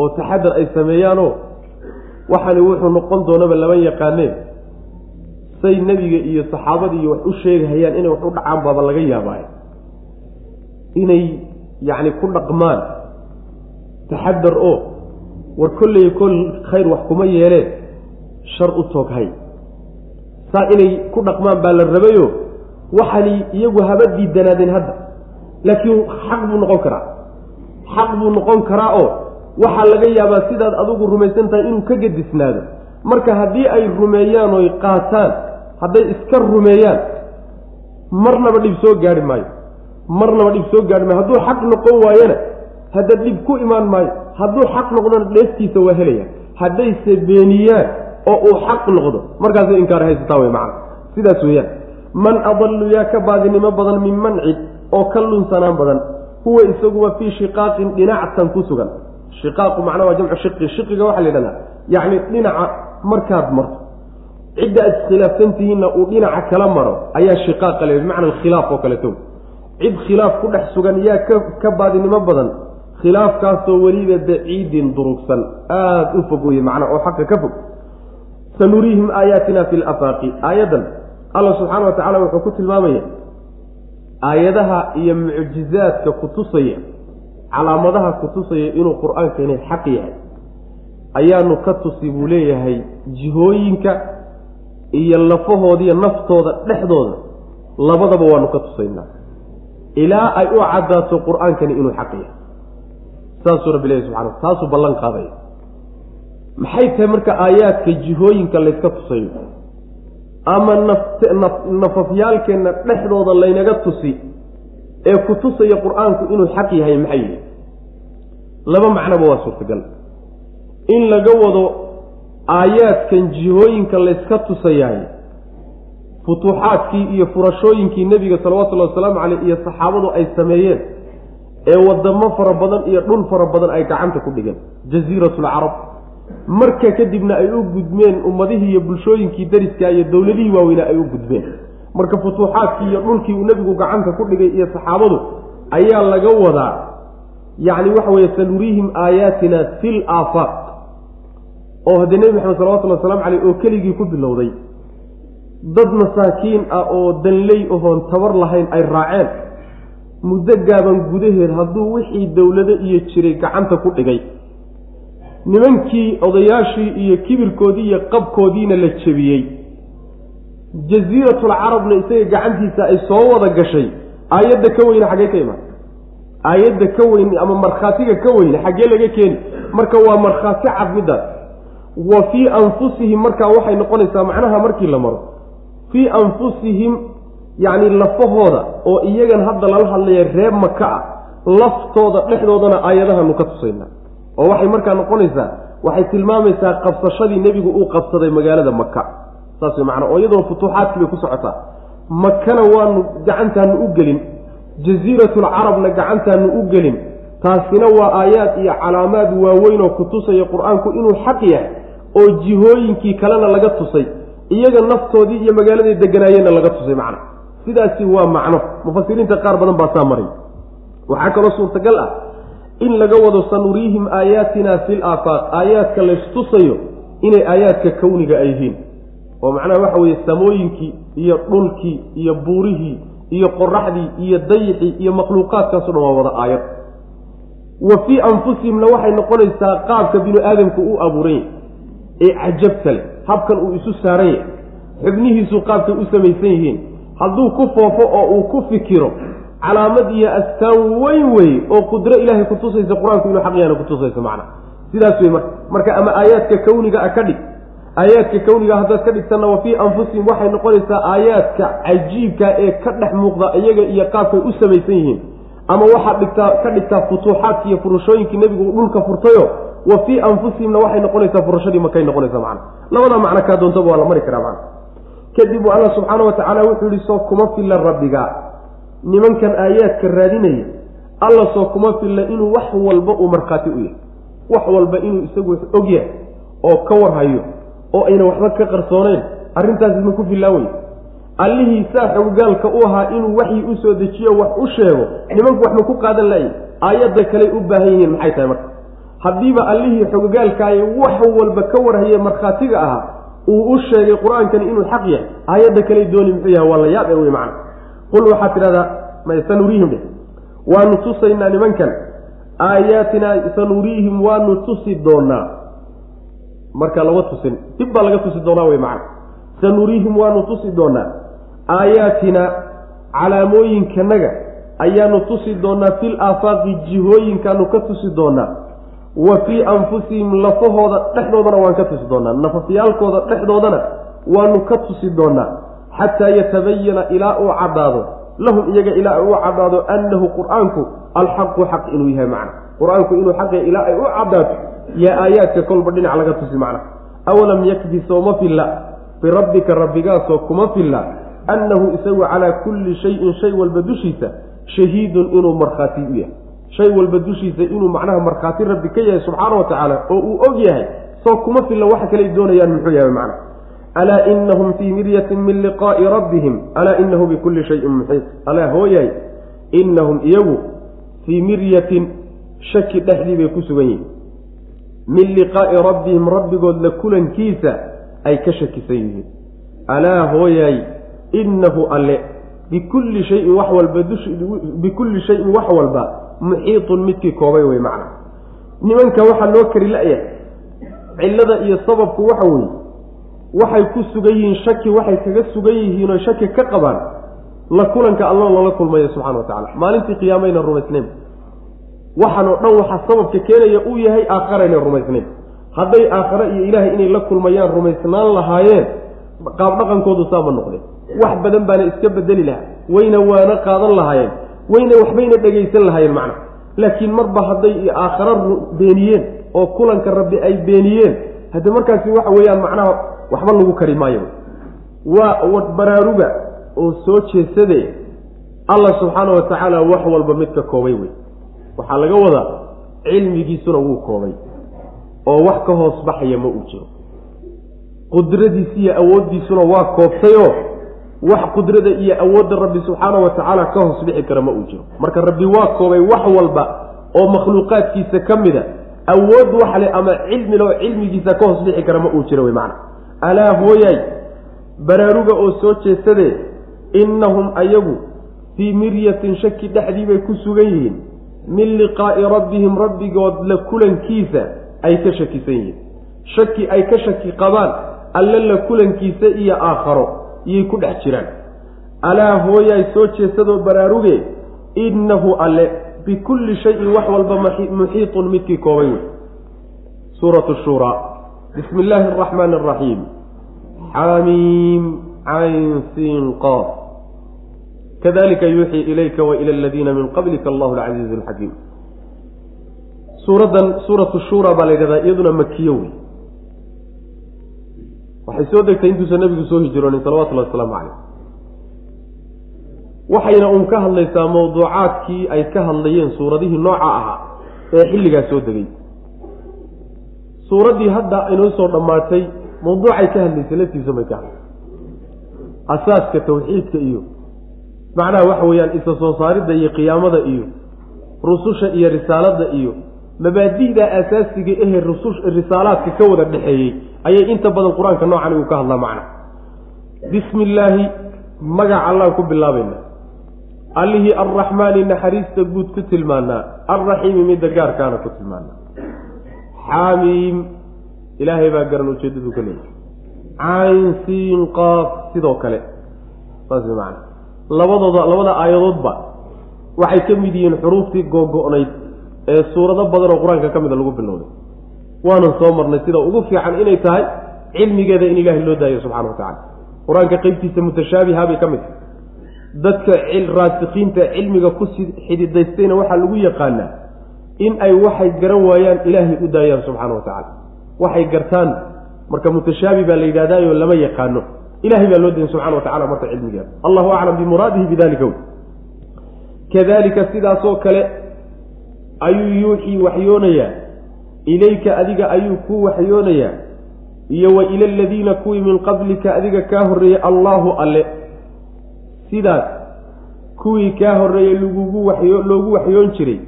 oo taxadar ay sameeyaanoo waxani wuxuu noqon doonaba lama yaqaaneen say nebiga iyo saxaabada iyo wax u sheegahayaan inay wax u dhacaan baaba laga yaabaayo. Inay yacni ku dhaqmaan. Taxadar oo war kolley kol khayr wax kuma yeeleen. Shar u tooghay saa inay ku dhaqmaan baa la rabayo waxani iyagu haba diidanaadeen hadda. Laakiin xaq buu noqon karaa. Xaq buu noqon karaa oo waxaa laga yaabaa sidaad adigu rumaysan tahay inuu ka gedisnaado. Marka haddii ay rumeeyaan oy qaataan hadday iska rumeeyaan marnaba dhib soo gaari maayo. Marnaba dhib soo gaari maayo. Hadduu xaq noqon waayona hadda dhib ku imaan maayo hadduu xaq noqdona dheeftiisa waa helaya. Haddayse beeniyaan oo uu xaq noqdo markaasay inkaar haysataa wey macana sidaas weeyaan. Man adallu yaa ka baadinimo badan min mancid oo ka lunsanaan badan huwa isaguba fii shiqaaqin dhinactan ku sugan. Shiqaaqu macnaa waa jamcu shiqi. Shiqiga waxaa la yidhahdaa yacni dhinaca markaad marto cidda aad iskhilaafsan tihiinna uu dhinaca kala maro ayaa shiqaaqa le bimacna alkhilaaf oo kaleto cid khilaaf ku dhex sugan yaa ka ka baadinimo badan khilaafkaasoo weliba baciidin durugsan. Aada u fog weye macnaa oo xaqa ka fog. Sanuriihim aayaatina fi lafaaqi aayaddan alla subxaana wa tacala wuxuu ku tilmaamaya aayadaha iyo mucjizaadka kutusaya calaamadaha kutusaya inuu qur'aankani xaq yahay. Ayaanu ka tusi buu leeyahay jihooyinka iyo lafahoodiiyo naftooda dhexdooda labadaba waanu ka tusaynaa. Ilaa ay u caddaato qur'aankani inuu xaq yahay. Saasuu rabbi leeyahy subxana taasuu ballan qaadaya maxay tahay marka aayaadka jihooyinka layska tusayo ama nafafyaalkeenna dhexdooda laynaga tusi ee ku tusaya qur'aanku inuu xaq yahay maxay yihi laba macnoba waa suurtagal. In laga wado aayaadkan jihooyinka layska tusayaay futuuxaadkii iyo furashooyinkii nebiga salawatullahi wasalaamu caleyh iyo saxaabadu ay sameeyeen ee wadamo fara badan iyo dhul fara badan ay gacanta ku dhigeen jasiiratulcarab marka kadibna ay u gudmeen ummadihii iyo bulshooyinkii dariska iyo dowladihii waaweynaa ay u gudbeen marka futuuxaadkii iyo dhulkii uu nebigu gacanta ku dhigay iyo saxaabadu ayaa laga wadaa yacni waxa weeye sanuriihim aayaatina fil aafaaq oo haddee nebi maxamed salawatullhi waslamu caleyh oo keligii ku bilowday dad masaakiin ah oo danley ohoon tabar lahayn ay raaceen. Muddo gaaban gudaheed hadduu wixii dowlado iyo jiray gacanta ku dhigay. Nimankii odayaashii iyo kibirkoodii iyo qabkoodiina la jebiyey. Jasiiratulcarabna isaga gacantiisa ay soo wada gashay. Aayadda ka weyne xaggee ka imaan. Aayadda ka weyn ama markhaatiga ka weyne xaggee laga keeni. Marka waa markhaati cad middaas wa fii anfusihim markaa waxay noqonaysaa macnaha markii la maro. Fii anfusihim yacni lafahooda oo iyagan hadda lala hadlaya reer maka ah laftooda dhexdoodana aayadahanu ka tusaynaa oo waxay markaa noqonaysaa waxay tilmaamaysaa qabsashadii nebigu uu qabsaday magaalada maka saas macnaa oo iyadoo futuuxaadkii bay ku socotaa. Makana waanu gacantaanu u gelin jasiiratulcarabna gacantaanu u gelin. Taasina waa aayaad iyo calaamaad waaweyn oo ku tusaya qur'aanku inuu xaq yahay oo jihooyinkii kalena laga tusay iyaga naftoodii iyo magaaladay deganaayeenna laga tusay macna. Sidaasi waa macno. Mufasiriinta qaar badan baa saa maray waxaa kaloo suurtagal ah in laga wado sanuriihim aayaatina fil aafaaq aayaadka laystusayo inay aayaadka kawniga ay yihiin. Oo macnaha waxa weeye samooyinkii iyo dhulkii iyo buurihii iyo qoraxdii iyo dayixii iyo makhluuqaadkaaso dhan waa wada aayad. Wa fii anfusihimna waxay noqonaysaa qaabka binu aadamku u abuuran yahy ee cajabta leh. Habkan uu isu saaran yahay. Xubnihiisu qaabkay u samaysan yihiin. Hadduu ku foofo oo uu ku fikiro calaamad iyo astaan weyn wey oo qudro ilaahay kutusaysa qur'aanku inuu xaq yaana kutusayso macna. Sidaas wey marka. Marka ama aayaadka kawniga a ka dhig. Aayaadka kawniga haddaad ka dhigtanna wa fii anfusihim waxay noqonaysaa aayaadka cajiibka ee ka dhex muuqda iyaga iyo qaabkay u samaysan yihiin. Ama waxaad dhigtaa ka dhigtaa futuuxaadki iyo furushooyinkii nebigu uu dhulka furtayo wa fii anfusihimna waxay noqonaysaa furashadii makay noqonaysa macna. Labada macno kaa doontaba waa la mari karaa macna. Kadib alla subxaana wa tacaala wuxuu yihi soo kuma filla rabbiga. Nimankan aayaadka raadinaya alla soo kuma filla inuu wax walba uu markhaati u yahay. Wax walba inuu isagu og yahay oo ka warhayo oo ayna waxba ka qarsooneyn arrintaasi ma ku fillaan wey allihii saa xogaalka u ahaa inuu waxii u soo dejiyo wax u sheego nimanku wax ma ku qaadan laayay aayadda kaley u baahan yihiin maxay tahay marka haddiiba allihii xogogaalkaaye wax walba ka warhaye markhaatiga ahaa uu u sheegay qur'aankani inuu xaq yahay aayadda kale dooni muxuu yahay waa la yaab e wey macna. Qul waxaad tidhahdaa sanuriihim dhe waanu tusaynaa nimankan. Aayaatinaa sanuriihim waanu tusi doonaa. Marka lama tusin dib baa laga tusi doonaa wey macna. Sanuriihim waanu tusi doonaa. Aayaatina calaamooyinkanaga ayaanu tusi doonaa fil aafaaqi jihooyinkaanu ka tusi doonaa wa fii anfusihim lafahooda dhexdoodana waan ka tusi doonaa. Nafafyaalkooda dhexdoodana waanu ka tusi doonaa. Xataa yatabayana ilaa uu caddaado. Lahum iyaga ilaa uu caddaado annahu qur'aanku alxaqu xaq inuu yahay macna. Qur'aanku inuu xaqya ilaa ay u caddaato. Yaa aayaadka kolba dhinac laga tusi macna. Awalam yakfi sooma filla? Birabbika rabbigaasoo kuma filla? Annahu isagu calaa kulli shayin shay walba dushiisa shahiidun inuu markhaati u yahay shay walba dushiisa inuu macnaha markhaati rabbi ka yahay subxaana wa tacaala oo uu og yahay soo kuma filla waxa kaley doonayaan muxuu yahay macna. Alaa inahum fii miryatin min liqaa'i rabbihim alaa inahu bikulli shayin muxiit alaa hooyahay inahum iyagu fii miryatin shaki dhexdii bay ku sugan yihiin. Min liqaa'i rabbihim rabbigood la kulankiisa ay ka shakisan yihiin. Alaa hooyahay inahu alle bikulli shayin wax walba bikulli shayin wax walba muxiitun midkii koobay wey macna nimanka waxaa loo kari la-yahay. Cillada iyo sababku waxa weeye waxay ku sugan yihiin shaki waxay kaga sugan yihiin oo shaki ka qabaan la kulanka alla lala kulmayo subxana wa tacala maalintii qiyaamayna rumaysnayn. Waxaan oo dhan waxaa sababka keenaya uu yahay aakharayna rumaysnayn. Hadday aakhare iyo ilaahay inay la kulmayaan rumaysnaan lahaayeen qaab dhaqankoodu saama noqdeen. Wax badan baana iska bedeli lahaa. Wayna waana qaadan lahaayeen wayna waxbayna dhegaysan lahaayeen macna. Laakiin marba hadday aakhare beeniyeen oo kulanka rabbi ay beeniyeen hadde markaasi waxa weeyaan macnaha waxba lagu kari maayo. Waa baraaruga oo soo jeesade allah subxaana wa tacaala wax walba mid ka koobay wey. Waxaa laga wadaa cilmigiisuna wuu koobay oo wax ka hoos baxaya ma uu jiro. Qudradiisi iyo awooddiisuna waa koobtayoo wax qudrada iyo awoodda rabbi subxaana wa tacaala ka hoos bixi kara ma uu jiro. Marka rabbi waa koobay wax walba oo makhluuqaadkiisa ka mida awood wax leh ama cilmi leo cilmigiisa ka hoos bixi kara ma uu jiro wey macana alaa hooyay baraaruga oo soo jeesadee innahum ayagu fii miryatin shaki dhexdii bay ku sugan yihiin. Min liqaa'i rabbihim rabbigood la kulankiisa ay ka shakisan yihiin. Shaki ay ka shaki qabaan alle la kulankiisa iyo aakharo iyay ku dhex jiraan. Alaa hooyaay soo jeesadoo baraaruge innahu alle bikulli shayin wax walba muxiitun midkii koobay wey. Suuratu shuuraa. Bismi illaahi araxmaani araxiim xamiim cayn siin qaaf kadalika yuuxii ilayka wa ila aladiina min qablika allahu alcasiizu alxakiim suuraddan suuratu shuura baa la yidhahdaa iyaduna makiyo wey waxay soo degtay intuusan nabigu soo hijroonin salawatullahi wasalaamu caleyh waxayna uun ka hadlaysaa mawduucaadkii ay ka hadlayeen suuradihii nooca ahaa ee xilligaas soo degay. Suuraddii hadda inoo soo dhammaatay mawduucay ka hadlaysay laftiisa may ka hadlay. Asaaska tawxiidka iyo macnaha waxa weeyaan isa soo saaridda iyo qiyaamada iyo rususha iyo risaaladda iyo mabaadi'da asaasiga ehe rusus risaalaadka ka wada dhexeeyey ayay inta badan qur'aanka noocan uu ka hadlaa macna. Bismi illaahi magac allaan ku bilaabayna. Allihii arraxmaani naxariista guud ku tilmaanaa. Alraxiimi midda gaarkaana ku tilmaanaa. Xaamiim ilaahay baa garan ujeeddadu ka leeyahy cayn siin qaaf sidoo kale. Saas maana labadooda labada aayadoodba waxay ka mid yihiin xuruuftii googo-nayd ee suurado badan oo qur'aanka ka mida lagu bilowday waanan soo marnay sida ugu fiican inay tahay cilmigeeda in ilaahay loo daayo subxana wa tacala qur'aanka qeybtiisa mutashaabiha bay ka mid tahay. Dadka raasikiinta cilmiga ku xididaystayna waxaa lagu yaqaanaa in ay waxay garan waayaan ilaahay u daayaan subxaana wa tacaala. Waxay gartaan marka mutashaabi baa la yidhahdaayo lama yaqaano. Ilahay baa loo dayan subxana wa tacala marka cilmigeeda allahu aclam bimuraadihi bidalika kadalika sidaasoo kale ayuu yuuxii waxyoonayaa ilayka adiga ayuu ku waxyoonayaa iyo wa ila aladiina kuwii min qablika adiga kaa horreeyey allaahu alle. Sidaas kuwii kaa horreeyey lagugu waxyo loogu waxyoon jiray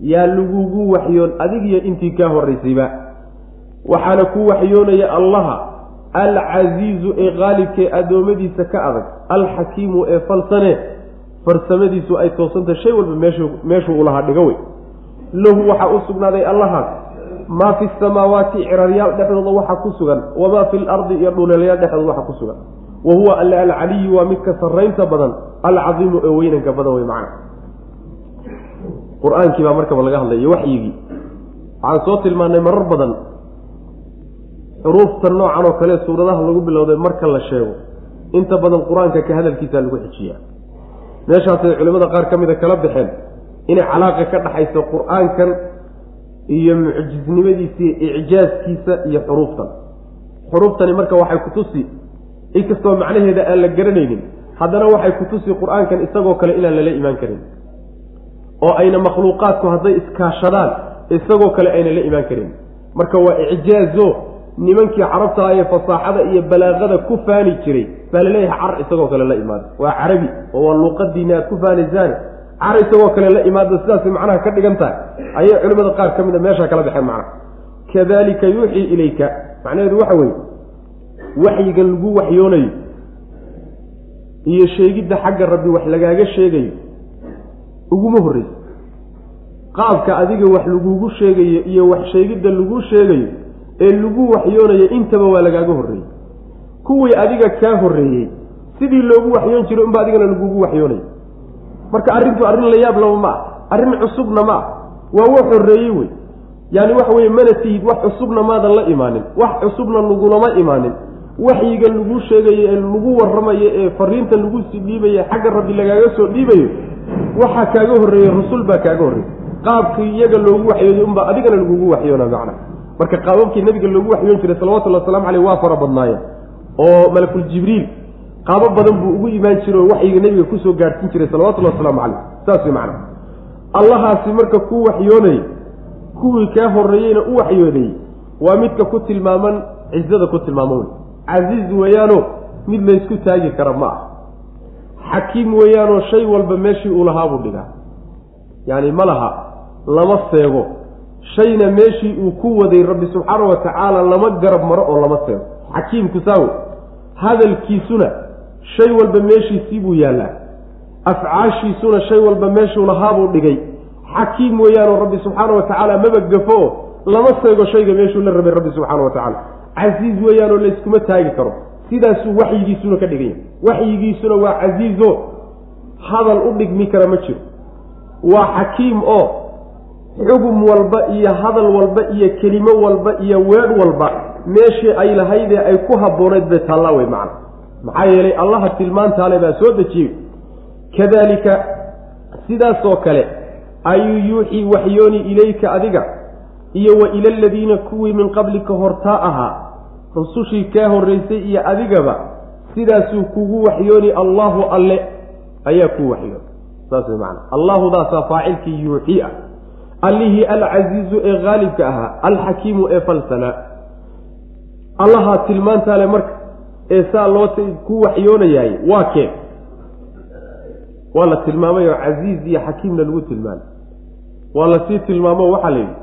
yaa lagugu waxyoon adigiyo intii kaa horraysayba. Waxaana ku waxyoonaya allaha alcasiizu ee qaalibkee addoommadiisa ka adag alxakiimu ee falsane farsamadiisu ay toosantah shay walba meeshu meeshuu ulahaa dhigo wey. Lahu waxaa u sugnaaday allahaas maa fi samaawaati ciraryaal dhexdooda waxa ku sugan wamaa fi lardi iyo dhuleelyaal dhexdooda waxa ku sugan. Wa huwa alle alcaliyu waa midka sarraynta badan alcadiimu ee weynanka badan wey macna. Qur'aankii baa markaba laga hadlay iyo waxyigii. Waxaan soo tilmaanay marar badan xuruufta noocan oo kale suuradaha lagu bilowday marka la sheego. Inta badan qur'aanka ka hadalkiisa lagu xijiyaa. Meeshaasay culimmada qaar ka mida kala baxeen. Inay calaaqa ka dhaxayso qur'aankan iyo mucjisnimadiisa iyo icjaaskiisa iyo xuruuftan. Xuruuftani marka waxay kutusi inkastoo macnaheeda aan la garanaynin haddana waxay kutusi qur'aankan isagoo kale inaan lala imaan karin. Oo ayna makhluuqaadku hadday iskaashadaan isagoo kale ayna la imaan karin. Marka waa icjaazo nimankii carabta ee fasaaxada iyo balaaqada ku faani jiray baa la leeyahay car isagoo kale la imaada waa carabi oo waa luuqadiina aad ku faanaysaane car isagoo kale la imaada sidaas macnaha ka dhigan tahay. Ayay culimmada qaar ka mid a meeshaa kala baxeen macnaha. Kadalika yuuxii ilayka. Macnaheedu waxa weeye waxyigan lagu waxyoonayo iyo sheegidda xagga rabbi wax lagaaga sheegayo uguma horreysa. Qaabka adiga wax lagugu sheegayo iyo wax sheegidda lagu sheegayo ee lagu waxyoonayo intaba waa lagaaga horreeyey. Kuwii adiga kaa horreeyey sidii loogu waxyoon jiray unba adigana lagugu waxyoonaya marka arrintu arrin la yaab laba ma ah arrin cusubna ma ah waa wax horreeyey wey. Yaani waxa weye mana tihid wax cusubna maadan la imaanin wax cusubna lagulama imaanin. Waxyiga lagu sheegayo ee lagu warramayo ee fariinta lagu sii dhiibayo xagga rabbi lagaaga soo dhiibayo waxaa kaaga horreeyey rasul baa kaaga horreeyey. Qaabkii iyaga loogu waxyooday unbaa adigana lagugu waxyoona macna. Marka qaababkii nabiga loogu waxyoon jiray salawatullhi waslamu caleyh waa fara badnaayeen. Oo malakul jibriil qaabo badan buu ugu imaan jiray oo waxyiga nebiga ku soo gaadhsiin jiray salawatullahi wasalaamu caleyh saas way macna allahaasi marka kuu waxyoonayy kuwii kaa horreeyeyna u waxyooday waa midka ku tilmaaman cizada ku tilmaaman wey casiiz weeyaano mid laysku taagi kara ma ah xakiim weeyaanoo shay walba meeshii uu lahaa buu dhigaa. Yacani ma laha lama seego. Shayna meeshii uu ku waday rabbi subxaana wa tacaala lama garab maro oo lama seego. Xakiimku saawe hadalkiisuna shay walba meeshiisii buu yaallaa. Afcaashiisuna shay walba meeshuu lahaabuu dhigay. Xakiim weeyaanoo rabbi subxaana wa tacaala maba gafo lama seego shayga meeshuu la rabay rabbi subxaana wa tacaala. Casiiz weeyaanoo layskuma taagi karo. Sidaasuu waxyigiisuna ka dhigan yahay waxyigiisuna waa casiizo. Hadal u dhigmi kara ma jiro. Waa xakiim oo xugum walba iyo hadal walba iyo kelimo walba iyo weedh walba meeshii ay lahaydee ay ku habboonayd bay taallaa wey macna maxaa yeelay allaha tilmaantaale baa soo dejiyey kadaalika sidaasoo kale ayuu yuuxii waxyooni ilayka adiga iyo wa ila aladiina kuwii min qablika hortaa ahaa rusushii kaa horraysay iyo adigaba sidaasuu kugu waxyooni allaahu alle ayaa kuu waxyoon saas way macana allaahudaasaa faacilkii yuuxii ah. Allihii alcasiizu ee haalibka ahaa alxakiimu ee falsanaa allahaa tilmaantaale marka ee saa loo ku waxyoonayaay waa keen waa la tilmaamay oo casiiz iyo xakiimna lagu tilmaamay. Waa la sii tilmaamo waxaa la yidhi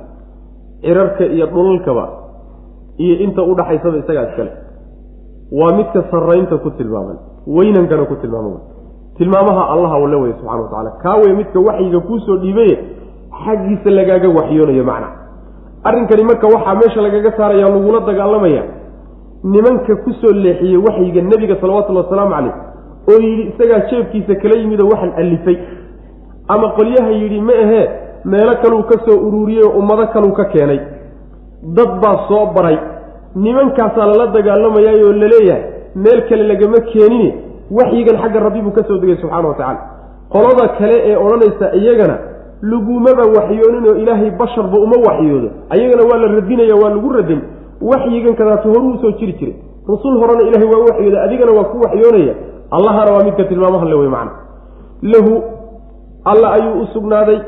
cirarka iyo dhulalkaba iyo inta udhaxaysaba isagaa iskale waa midka sarraynta ku tilmaaman weynankana ku tilmaaman. Tilmaamaha allaha walla weye subxana wa tacala kaa wey midka waxyiga kuusoo dhiibaye xaggiisa lagaaga waxyoonayo macna. Arrinkani marka waxaa meesha lagaga saaraya lagula dagaalamaya nimanka ku soo leexiyey waxyiga nebiga salawatullhi wasalaamu caleyh oo yidhi isagaa jeebkiisa kala yimid oo waxaan allifay. Ama qolyaha yidhi ma ahee meelo kaluu ka soo ururiyey oo ummado kaluu ka keenay. Dad baa soo baray. Nimankaasaa lala dagaalamayaay oo la leeyahay meel kale lagama keenine waxyigan xagga rabbi buu ka soo degay subxaana wa tacaala. Qolada kale ee odhanaysa iyagana lagumaba waxyoonin oo ilaahay basharba uma waxyoodo ayagana waa la radinaya waa lagu radin waxyigan kadaatu horuu u soo jiri jiray. Rusul horena ilahay waa waxyooda adigana waa ku waxyoonaya. Allahana waa midka tilmaamaha le wey macna. Lahu alla ayuu u sugnaaday.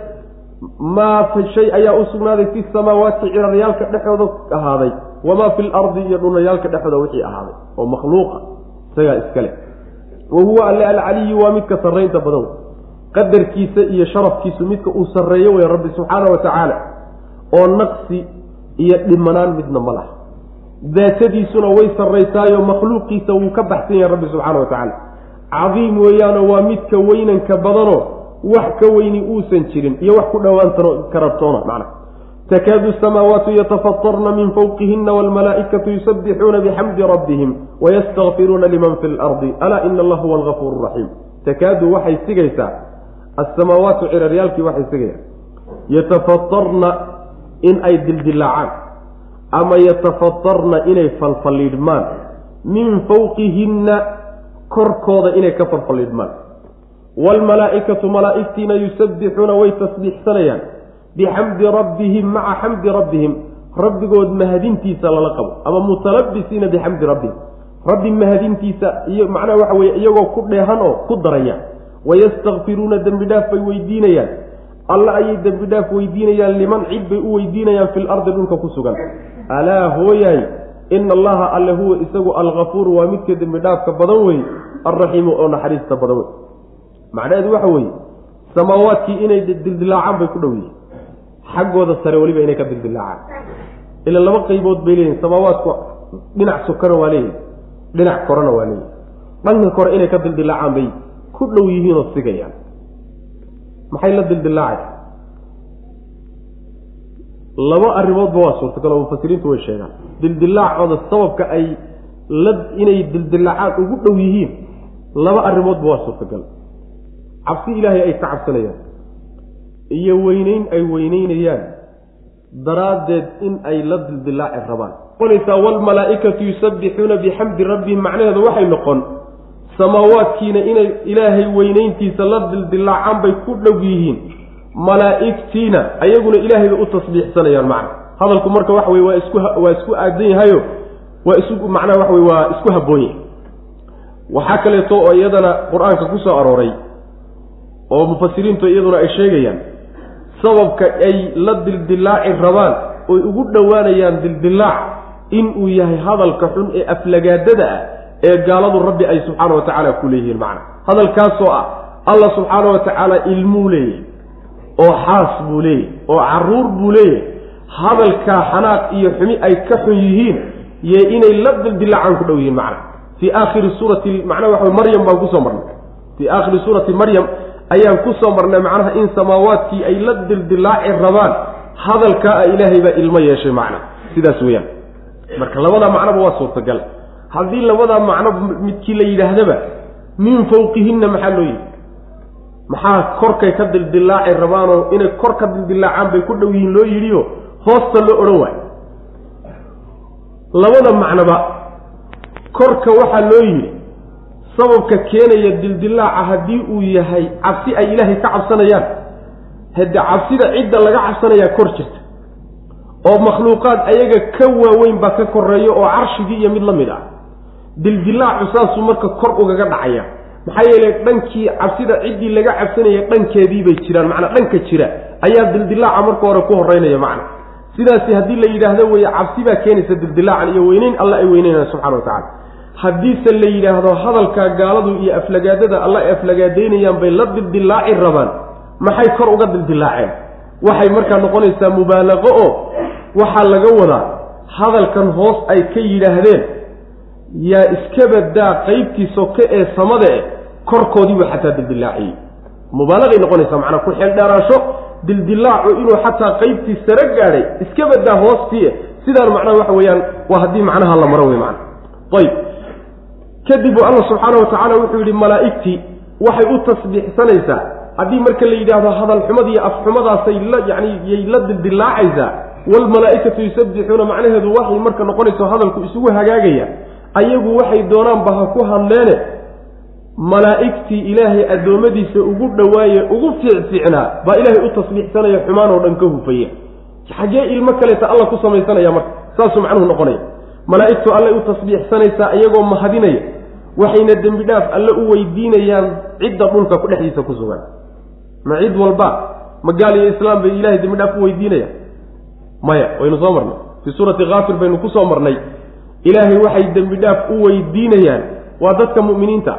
Maa shay ayaa u sugnaaday fi samaawaati ciraryaalka dhexooda ahaaday. Wamaa fi lardi iyo dhunayaalka dhexooda wixii ahaaday. Oo makhluuqa isagaa iskale. Wa huwa alle alcaliyu waa midka sarraynta badan. Qadarkiisa iyo sharafkiisu midka uu sarreeyo wey rabbi subxaana wa tacaala oo naqsi iyo dhimanaan midna ma laha daatadiisuna way sarraysaayo makhluuqiisa wuu ka baxsan yahay rabbi subxaana wa tacaala. Cadiim weeyaano waa midka weynanka badanoo wax ka weyni uusan jirin iyo wax ku dhowaan karatoona macna. Takaadu samaawaatu yatafatarna min fawqihina waalmalaa'ikatu yusabbixuuna bixamdi rabbihim wayastakfiruuna liman fi lardi alaa ina allah huwa algafuuru raxiim takaadu waxay sigaysaa. Assamaawaatu ciraryaalkii waxay sigayaan. Yatafatarna in ay dildilaacaan ama yatafatarna inay falfalliidhmaan. Min fawqihinna korkooda inay ka falfalliidhmaan. Waalmalaa'ikatu malaa'igtiina yusabbixuuna way tasbiixsanayaan bixamdi rabbihim maca xamdi rabbihim. Rabbigood mahadintiisa lala qabo. Ama mutalabisiina bixamdi rabbihim. Rabbi mahadintiisa iyo macnaha waxa weye iyagoo ku dheehan oo ku daraya. Wayastakfiruuna dembi dhaaf bay weydiinayaan. Alla ayay dembi dhaaf weydiinayaan. Liman cid bay u weydiinayaan fil ardi dhulka ku sugan alaa hooyaay ina allaha alle huwa isagu alkafuuru waa midka dembi dhaafka badan wey alraxiimu oo naxariista badan wey macnaheedu waxa weeye samaawaadkii inay dildilaacaan bay ku dhow yihiin xaggooda sare weliba inay ka dildilaacaan ila laba qaybood bay leeyihiin samaawaadku dhinac sokana waa leeyihiin dhinac korena waa leeyihiin dhanka kore inay ka dildilaacaan bay ku dhow yihiinoo sigayaan. Maxay la dildilaacay laba arrimoodba waa suurtagal oo mufasiriintu way sheegaan. Dildilaacooda sababka ay la inay dildilaacaan ugu dhow yihiin laba arrimoodba waa suurtagal. Cabsi ilaahay ay ka cabsanayaan iyo weyneyn ay weyneynayaan daraaddeed in ay la dildilaaci rabaan. Noqonaysaa waalmalaa'ikatu yusabbixuuna bixamdi rabbihim macnaheedu waxay noqon samaawaadkiina inay ilaahay weyneyntiisa la dildilaacaan bay ku dhow yihiin malaa'igtiina ayaguna ilaahay bay u tasbiixsanayaan macna. Hadalku marka waxa weye waa isku waa isku aadan yahayo waa isu macnaha waxa weye waa isku habboon yahay. Waxaa kaleeto oo iyadana qur'aanka ku soo arooray oo mufasiriintu iyaduna ay sheegayaan sababka ay la dildilaaci rabaan oy ugu dhowaanayaan dildilaac inuu yahay hadalka xun ee aflagaadada ah ee gaaladu rabbi ay subxaana wa tacaala ku leeyihiin macna. Hadalkaasoo ah alla subxaana wa tacaala ilmuu leeyahay oo xaas buu leeyahay oo carruur buu leeyahay. Hadalkaa xanaaq iyo xumi ay ka xun yihiin yee inay la dildilaacaan ku dhow yihiin macna. Fii aakhiri suurati macnaha waxa maryam baan ku soo marnay. Fii aakhiri suurati maryam ayaan ku soo marnay macnaha in samaawaadkii ay la dildilaaci rabaan. Hadalkaa ilaahay baa ilmo yeeshay macna. Sidaas weeyaan. Marka labadaa macnoba waa suurtagal. Haddii labadaa macno midkii la yidhaahdaba min fawqihinna maxaa loo yidhi maxaa korkay ka dildilaaci rabaanoo inay kor ka dildilaacaan bay ku dhow yihiin loo yidhiyo hoosta loo odhan waayo labada macnoba korka waxaa loo yidhi sababka keenaya dildilaaca haddii uu yahay cabsi ay ilaahay ka cabsanayaan hadde cabsida cidda laga cabsanayaa kor jirta oo makhluuqaad ayaga ka waaweyn baa ka koreeya oo carshigii iyo mid la mid ah. Dildilaacu saasuu marka kor ugaga dhacaya maxaa yeelay dhankii cabsida ciddii laga cabsanaya dhankeedii bay jiraan. Macnaa dhanka jira ayaa dildilaaca marka hore ku horeynaya macna. Sidaasi haddii la yidhaahdo weye cabsi baa keenaysa dildilaacan iyo weyneyn alla ay weyneynayaan subxana wa tacala haddiise la yidhaahdo hadalkaa gaaladu iyo aflagaadada alla ay aflagaadaynayaan bay la dildilaaci rabaan. Maxay kor uga dildilaaceen? Waxay markaa noqonaysaa mubaalaqo oo waxaa laga wadaa hadalkan hoos ay ka yidhaahdeen yaa iska badaa qaybtii soke ee samada e korkoodiibuu xataa dildilaaciyey mubaalaqay noqonaysaa macnaa ku xeeldheeraansho dildilaacu inuu xataa qaybtii sare gaadhay iska badaa hoostii sidaan macnaha waxa weeyaan waa haddii macnaha la maro wey macna ayb kadib u alla subxaana wa tacaala wuxuu yidhi malaa'igtii waxay u tasbiixsanaysaa. Haddii marka la yidhaahdo hadal xumad iyo afxumadaasay la yani yay la dildilaacaysaa waalmalaa'ikatu yusabbixuuna macnaheedu waxay marka noqonayso hadalku isugu hagaagaya ayagu waxay doonaanba ha ku hadleene malaa'igtii ilaahay addoommadiisa ugu dhowaaye ugu fiicfiicnaa baa ilaahay u tasbiixsanaya xumaan oo dhan ka hufaya. Xaggee ilmo kaleeta alla ku samaysanaya marka saasuu macnuhu noqonaya. Malaa'igtu allay u tasbiixsanaysaa iyagoo mahadinaya waxayna dembi dhaaf alle u weydiinayaan cidda dhulka dhexdiisa ku sugan. Ma cid walba ma gaal iyo islaam bay ilahay dembi dhaaf u weydiinaya? Maya waynu soo marnay. Fii suurati kaafir baynu ku soo marnay ilaahay waxay dembi dhaaf u weydiinayaan. Waa dadka mu'miniinta.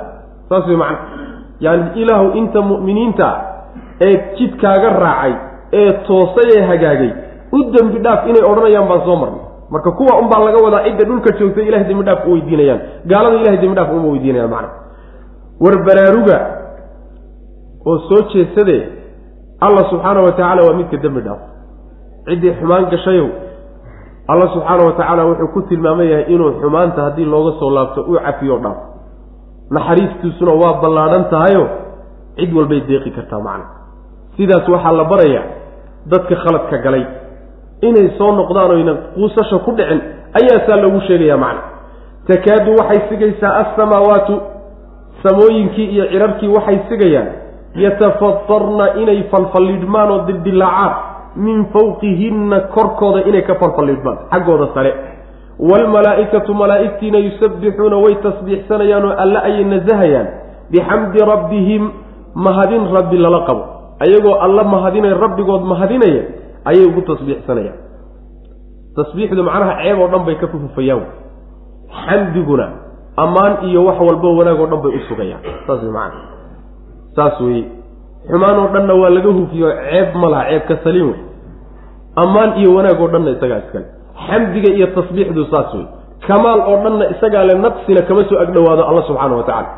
Saas way macna. Yaani ilaahu inta mu'miniinta ee jidkaaga raacay ee toosay ee hagaagay u dembi dhaaf inay odhanayaan baan soo marnay. Marka kuwa unbaa laga wadaa cidda dhulka joogtay ilahay dembi dhaaf u weydiinayaan. Gaalada ilahay dembi dhaaf uma weydiinayaan macna. War baraaruga oo soo jeesadee allah subxaana wa tacaala waa midka dembi dhaaf. Ciddii xumaan gashayow alla subxaana wa tacaala wuxuu ku tilmaaman yahay inuu xumaanta haddii looga soo laabto uu cafiyo dhaaf. Naxariistiisuna waa ballaadhan tahayo cid walbay deeqi kartaa macna. Sidaas waxaa la barayaa dadka khaladka galay. Inay soo noqdaan oyna quusasha ku dhicin ayaasaa loogu sheegayaa macna. Takaadu waxay sigaysaa assamaawaatu samooyinkii iyo cirarkii waxay sigayaan yatafatarna inay falfallidhmaan oo dildilaacaan min fawqihinna korkooda inay ka falfallidhmaan xaggooda sare. Waalmalaa'ikatu malaa'igtiina yusabbixuuna way tasbiixsanayaan oo alle ayay nasahayaan bixamdi rabbihim mahadin rabbi lala qabo. Ayagoo alla mahadinaya rabbigood mahadinaya ayay ugu tasbiixsanayaan. Tasbiixdu macnaha ceeb oo dhan bay ka fufufayaan. Xamdiguna ammaan iyo wax walbo wanaag oo dhan bay u sugayaan. Saas way macana saas weeye xumaan oo dhanna waa laga hufiyo ceeb ma laha ceebka saliim wey. Ammaan iyo wanaag oo dhanna isagaa iskale. Xamdiga iyo tasbiixdu saas wey. Kamaal oo dhanna isagaa le naqsina kama soo agdhowaado alla subxaana wa tacala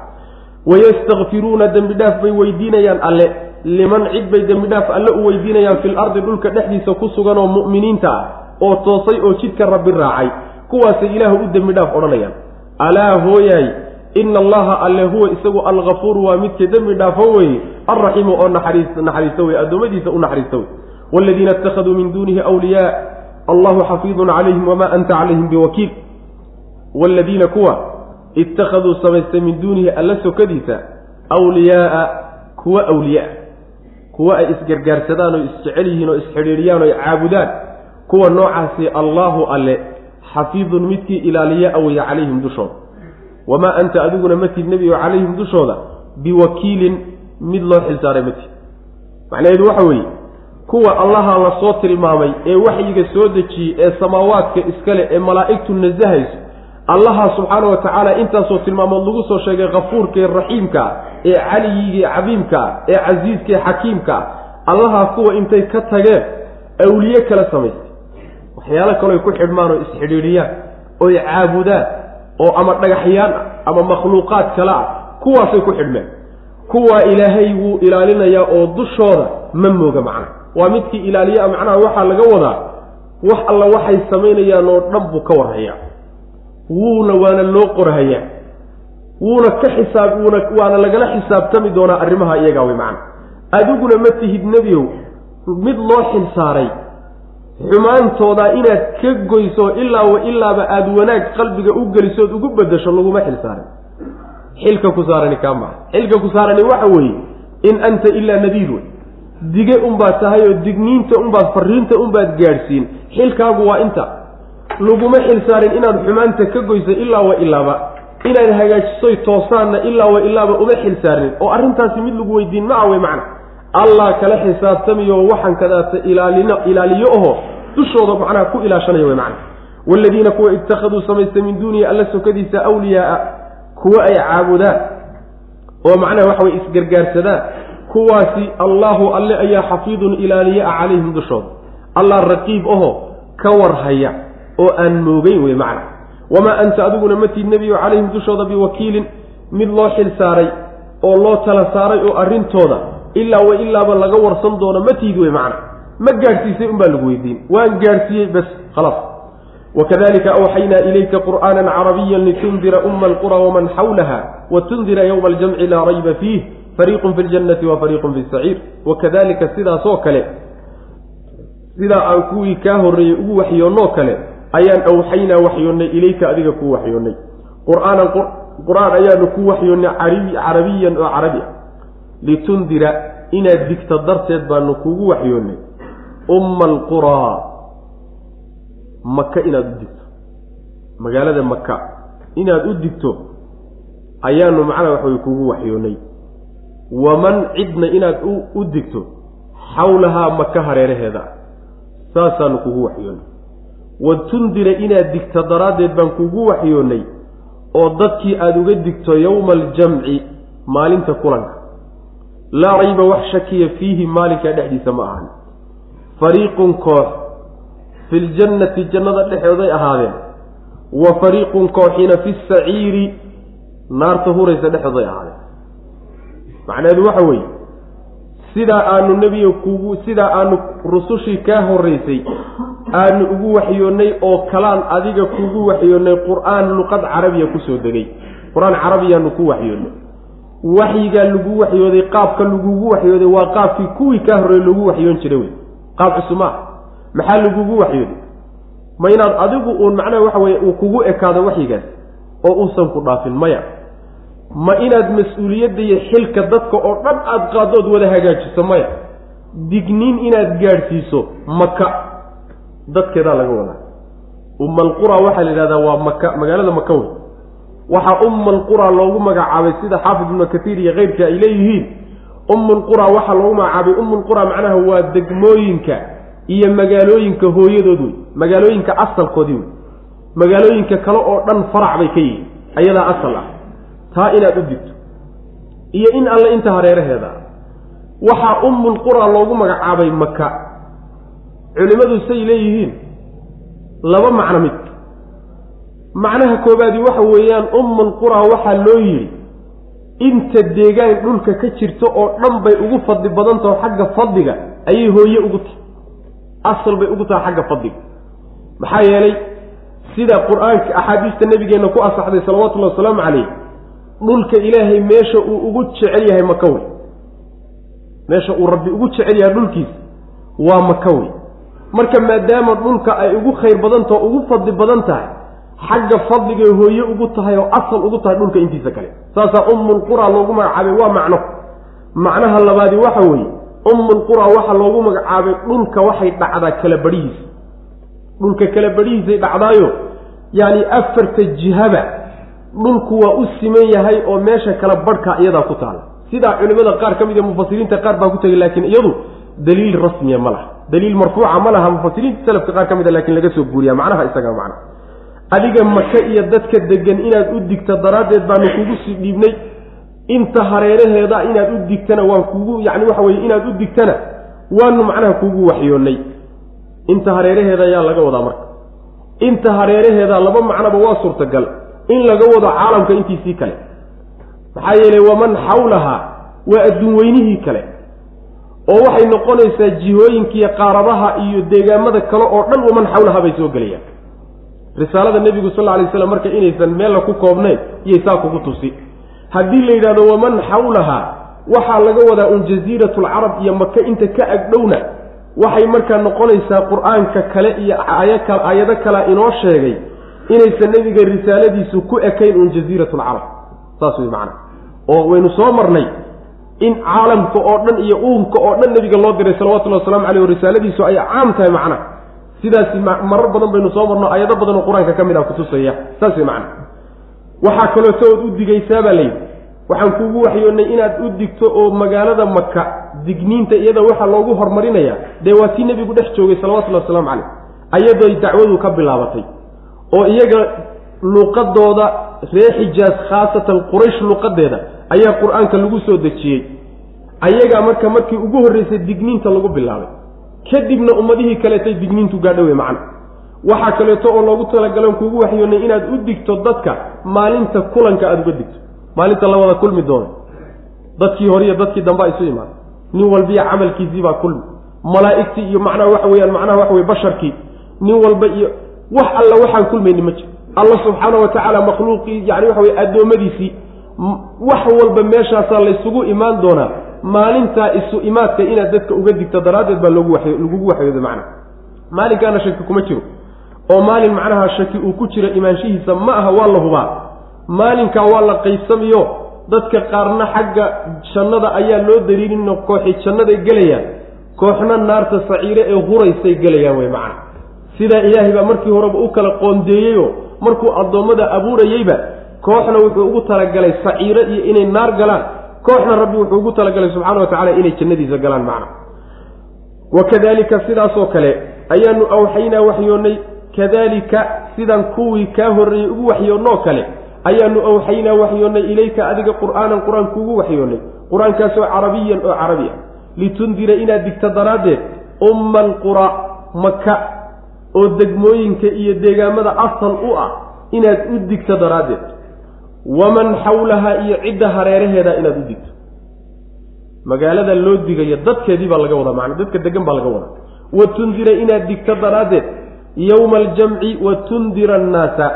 wayastakfiruuna dembi dhaaf bay weydiinayaan alle. Liman cid bay dembi dhaaf alle u weydiinayaan fil ardi dhulka dhexdiisa ku sugan oo mu'miniinta ah oo toosay oo jidka rabbi raacay. Kuwaasay ilaahu u dembi dhaaf odhanayaan. Alaa hooyaay ina allaha alle huwa isagu algafuuru waa midka dembi dhaafo weye alraxiimu oo naxariista weye addoommadiisa u naxariista wey. Waladiina ittakhaduu min duunihi wliyaa allahu xafiidun calayhim wamaa anta calayhim biwakiil. Waaladiina kuwa ittakhaduu samaystay min duunihi alla sokadiisa wliyaaa kuwa awliyaa. Kuwa ay isgargaarsadaan oo isjecel yihiin oo isxidhiidhiyaan oo caabudaan. Kuwa noocaasi allaahu alle xafiidun midkii ilaaliya awaya calayhim dushooda wamaa anta adiguna matid nebi oo calayhim dushooda biwakiilin mid loo xilsaaray matid macnaheedu waxa weeye kuwa allaha la soo tilmaamay ee waxyiga soo dejiyey ee samaawaadka iskale ee malaa'igtu nasahayso allaha subxaana wa tacaala intaasoo tilmaamood lagu soo sheegay kafuurkae raxiimka ee caliyiga cabiimka ee casiiska ee xakiimka allaha kuwa intay ka tageen awliye kala samaystay waxyaalo kaleoy ku xidhmaan oo isxidhiidhiyaan oy caabudaan oo ama dhagaxyaan ah ama makhluuqaad kale ah kuwaasay ku xidhmeen. Kuwaa ilaahay wuu ilaalinayaa oo dushooda ma mooga macnaha waa midkii ilaaliyaa macnaha waxaa laga wadaa wax alla waxay samaynayaan oo dhan buu ka warhayaa wuuna waana loo qorhayaa wuuna ka xisaab wuuna waana lagala xisaabtami doonaa arrimaha iyagaa way macna. Adiguna ma tihid nebiow mid loo xilsaaray xumaantoodaa inaad ka goyso ilaa wa ilaaba aada wanaag qalbiga u gelisood ugu bedasho laguma xilsaarin xilka ku saarani kaa maha xilka ku saarani waxa weeye in anta ilaa nadiir wey dige unbaad tahay oo digniinta unbaad fariinta unbaad gaadhsiin. Xilkaagu waa inta. Laguma xilsaarin inaad xumaanta ka goyso ilaa wa ilaaba. Inaad hagaajisoy toosaanna ilaa wa ilaaba uma xilsaarin oo arrintaasi mid lagu weydiin ma awey macna allah kala xisaabtamiyo waxaan kadaata ilaalino ilaaliyo oho dushooda macnaha ku ilaashanaya wey macna. Waaladiina kuwa ittakhaduu samaystay min duunihi alla sokadiisa awliyaaa kuwa ay caabudaan. Oo macnaha waxa weye isgargaarsadaan. Kuwaasi allaahu alle ayaa xafiidun ilaaliye ah calayhim dushooda. Allah raqiib aho ka warhaya oo aan moogeyn wey macna. Wamaa anta adiguna matid nebiyo calayhim dushooda biwakiilin mid loo xil saaray oo loo tala saaray oo arrintooda ilaa wa ilaaba laga warsan doono matid wey macna. Ma gaadhsiisay unbaa lagu weydiin. Waan gaadhsiiyey bas khalaas wakadalika awxaynaa ilayka qur'aanan carabiyan litundira uma alqura waman xawlaha watundira yowma aljamci laa rayba fiih fariiqun fi ljannati wa fariiqun fi saciir. Wakadalika sidaasoo kale sidaa aan kuwii kaa horreeyey ugu waxyoonnoo kale ayaan awxaynaa waxyoonnay ilayka adiga kuu waxyoonnay. Qur'aanan qur'aan ayaanu ku waxyoonnay carabiyan oo carabi ah litundira inaad digto darteed baanu kuugu waxyoonnay umma alquraa maka inaad u digto. Magaalada maka inaad u digto ayaanu macnaa waxaway kuugu waxyoonnay waman cidna inaad u digto xawlahaa maka hareeraheeda saasaanu kugu waxyoonnay wa tundira inaad digto daraaddeed baan kugu waxyoonnay oo dadkii aada uga digto yowma aljamci maalinta kulanka laa rayba wax shakiya fiihi maalinkaa dhexdiisa ma ahan. Fariiqun koox fi ljannati jannada dhexeeday ahaadeen. Wa fariiqun kooxina fi saciiri naarta huraysa dhexeeday ahaadeen. Macnaheedu waxa weeye sidaa aanu nebiga kugu sidaa aanu rusushii kaa horraysay aanu ugu waxyoonnay oo kalaan adiga kugu waxyoonnay qur'aan luqad carabiya ku soo degay. Qur'aan carabiyaanu ku waxyoonnay waxyigaa lagu waxyooday qaabka lagugu waxyooday waa qaabkii kuwii kaa horreeyey lagu waxyoon jiray wey qaab cusub maa maxaa lagugu waxyooday? Ma inaad adigu uun macnaha waxa weye uu kugu ekaado waxyigaas oo uusan ku dhaafin maya. Ma inaad mas'uuliyadda iyo xilka dadka oo dhan aada qaaddood wada hagaajiso maya. Digniin inaad gaadhsiiso maka dadkeedaa laga wadaa. Umma alqura waxaa la yidhahdaa waa maka magaalada maka wey waxaa umma alqura loogu magacaabay sida xaafid ibnu katiir iyo keyrka ay leeyihiin. Ummulqura waxaa loogu magacaabay ummulqura macnaha waa degmooyinka iyo magaalooyinka hooyadood wey magaalooyinka asalkoodii wey. Magaalooyinka kale oo dhan farac bay ka yihiin ayadaa asal ah. Taa inaad u digto. Iyo in alle inta hareeraheeda waxaa ummulqura loogu magacaabay maka culimmadu say leeyihiin laba macno mid macnaha koobaadi waxa weeyaan ummulqura waxaa loo yidhi inta deegaan dhulka ka jirto oo dhan bay ugu fadli badantaho xagga fadliga ayay hooye ugu tahay. Asal bay ugu tahay xagga fadliga. Maxaa yeelay sida qur'aanka axaadiista nabigeenna ku asaxday salawatullahi wasalaamu calayh dhulka ilaahay meesha uu ugu jecel yahay maka wey. Meesha uu rabbi ugu jecel yahay dhulkiisa waa maka wey. Marka maadaama dhulka ay ugu khayr badantaho ugu fadli badan tahay xagga fadligay hooye ugu tahay oo asal ugu tahay dhulka intiisa kale. Saasaa ummulqura loogu magacaabay waa macno. Macnaha labaadi waxa weeye ummulqura waxa loogu magacaabay dhulka waxay dhacdaa kala badhihiisa dhulka kala badhihiisay dhacdaayo yacni afarta jihaba dhulku waa u siman yahay oo meesha kala badhka iyadaa ku taala. Sidaa culimada qaar ka mid ee mufasiriinta qaar baa ku tegay laakiin iyadu daliil rasmiya ma laha. Daliil marfuuca ma laha mufasiriinta salafka qaar ka mid a laakiin laga soo guuriya macnaha isaga macna adiga maka iyo dadka degan inaad u digta daraaddeed baanu kugu sii dhiibnay. Inta hareeraheeda inaad u digtana waan kugu yacni waxa weye inaad u digtana waanu macnaha kugu waxyoonnay. Inta hareeraheeda ayaa laga wadaa marka. Inta hareeraheeda laba macnoba waa suurtagal in laga wado caalamka intiisii kale. Maxaa yeelay waman xawlaha waa adduun weynihii kale oo waxay noqonaysaa jihooyinkiiyo qaarabaha iyo deegaamada kale oo dhan waman xawlaha bay soo gelayaan risaalada nebigu sal alay slam marka inaysan meella ku koobnayn iyay saa kugu tusi. Haddii la yidhahdo waman xawlaha waxaa laga wadaa un jasiiratu lcarab iyo maka inta ka agdhowna waxay markaa noqonaysaa qur'aanka kale iyo aayado kalea inoo sheegay inaysan nebiga risaaladiisu ku ekayn un jasiiratu lcarab saas wey macana oo waynu soo marnay in caalamka oo dhan iyo uunka oo dhan nebiga loo diray salawatullahi waslamu caleyh o risaaladiisu ay caam tahay macna sidaasi marar badan baynu soo marno ayado badan oo qur'aanka ka mid ah kutusaya saas wey macna. Waxaa kalooto ood u digaysaa baa layidhi waxaan kuugu waxyoonnay inaad u digto oo magaalada maka digniinta iyada waxaa loogu hormarinayaa. Dee waa tii nebigu dhex joogay salawatullahi wasalaamu caleyh ayadoy dacwadu ka bilaabatay. Oo iyaga luqadooda ree xijaas khaasatan quraysh luqadeeda ayaa qur'aanka lagu soo dejiyey. Ayagaa marka markii ugu horreysay digniinta lagu bilaabay kadibna ummadihii kaleetay digniintu gaadhowe macna. Waxaa kaleeto oo loogu talagalan kuugu waxyoonay inaad u digto dadka maalinta kulanka aada uga digto. Maalinta la wada kulmi doono dadkii hore iyo dadkii dambea isu imaada nin walbiya camalkiisii baa kulmi. Malaa'igtii iyo macnaha waxa weyaan macnaha waxa weye basharkii. Nin walba iyo wax alla waxaan kulmayni ma jiro alla subxaana wa tacaala makhluuqii yani waxa weye addoommadiisii wax walba meeshaasaa laysugu imaan doonaa maalintaa isu imaadka inaad dadka uga digto daraaddeed baa loogu lagugu waxyooda macnaha. Maalinkaana shaki kuma jiro. Oo maalin macnaha shaki uu ku jiro imaanshihiisa ma aha waa la hubaa. Maalinkaa waa la qaybsamayo dadka qaarna xagga jannada ayaa loo daliilino kooxi jannaday gelayaan. Kooxna naarta saciire ee huraysay gelayaan wey macna sidaa ilaahay baa markii horeba u kala qoondeeyeyo markuu addoommada abuurayeyba kooxna wuxuu ugu talagalay saciiro iyo inay naar galaan kooxna rabbi wuxuu ugu talagalay subxaana wa tacala inay jannadiisa galaan macna. Wa kadalika sidaasoo kale ayaanu awxaynaa waxyoonnay kadalika sidan kuwii kaa horreeyey ugu waxyoonnoo kale ayaanu awxaynaa waxyoonnay ilayka adiga qur'aanan qur'aan kuugu waxyoonnay qur'aankaasoo carabiyan oo carabi ah. Litundira inaad digto daraaddeed umma alqura maka oo degmooyinka iyo deegaamada asal u ah inaad u digto daraaddeed waman xawlaha iyo cidda hareeraheeda inaad u digto. Magaalada loo digayo dadkeedii baa laga wadaa macna dadka degan baa laga wadaa. Wa tundira inaad digto daraaddeed yowma aljamci wa tundira annaasa.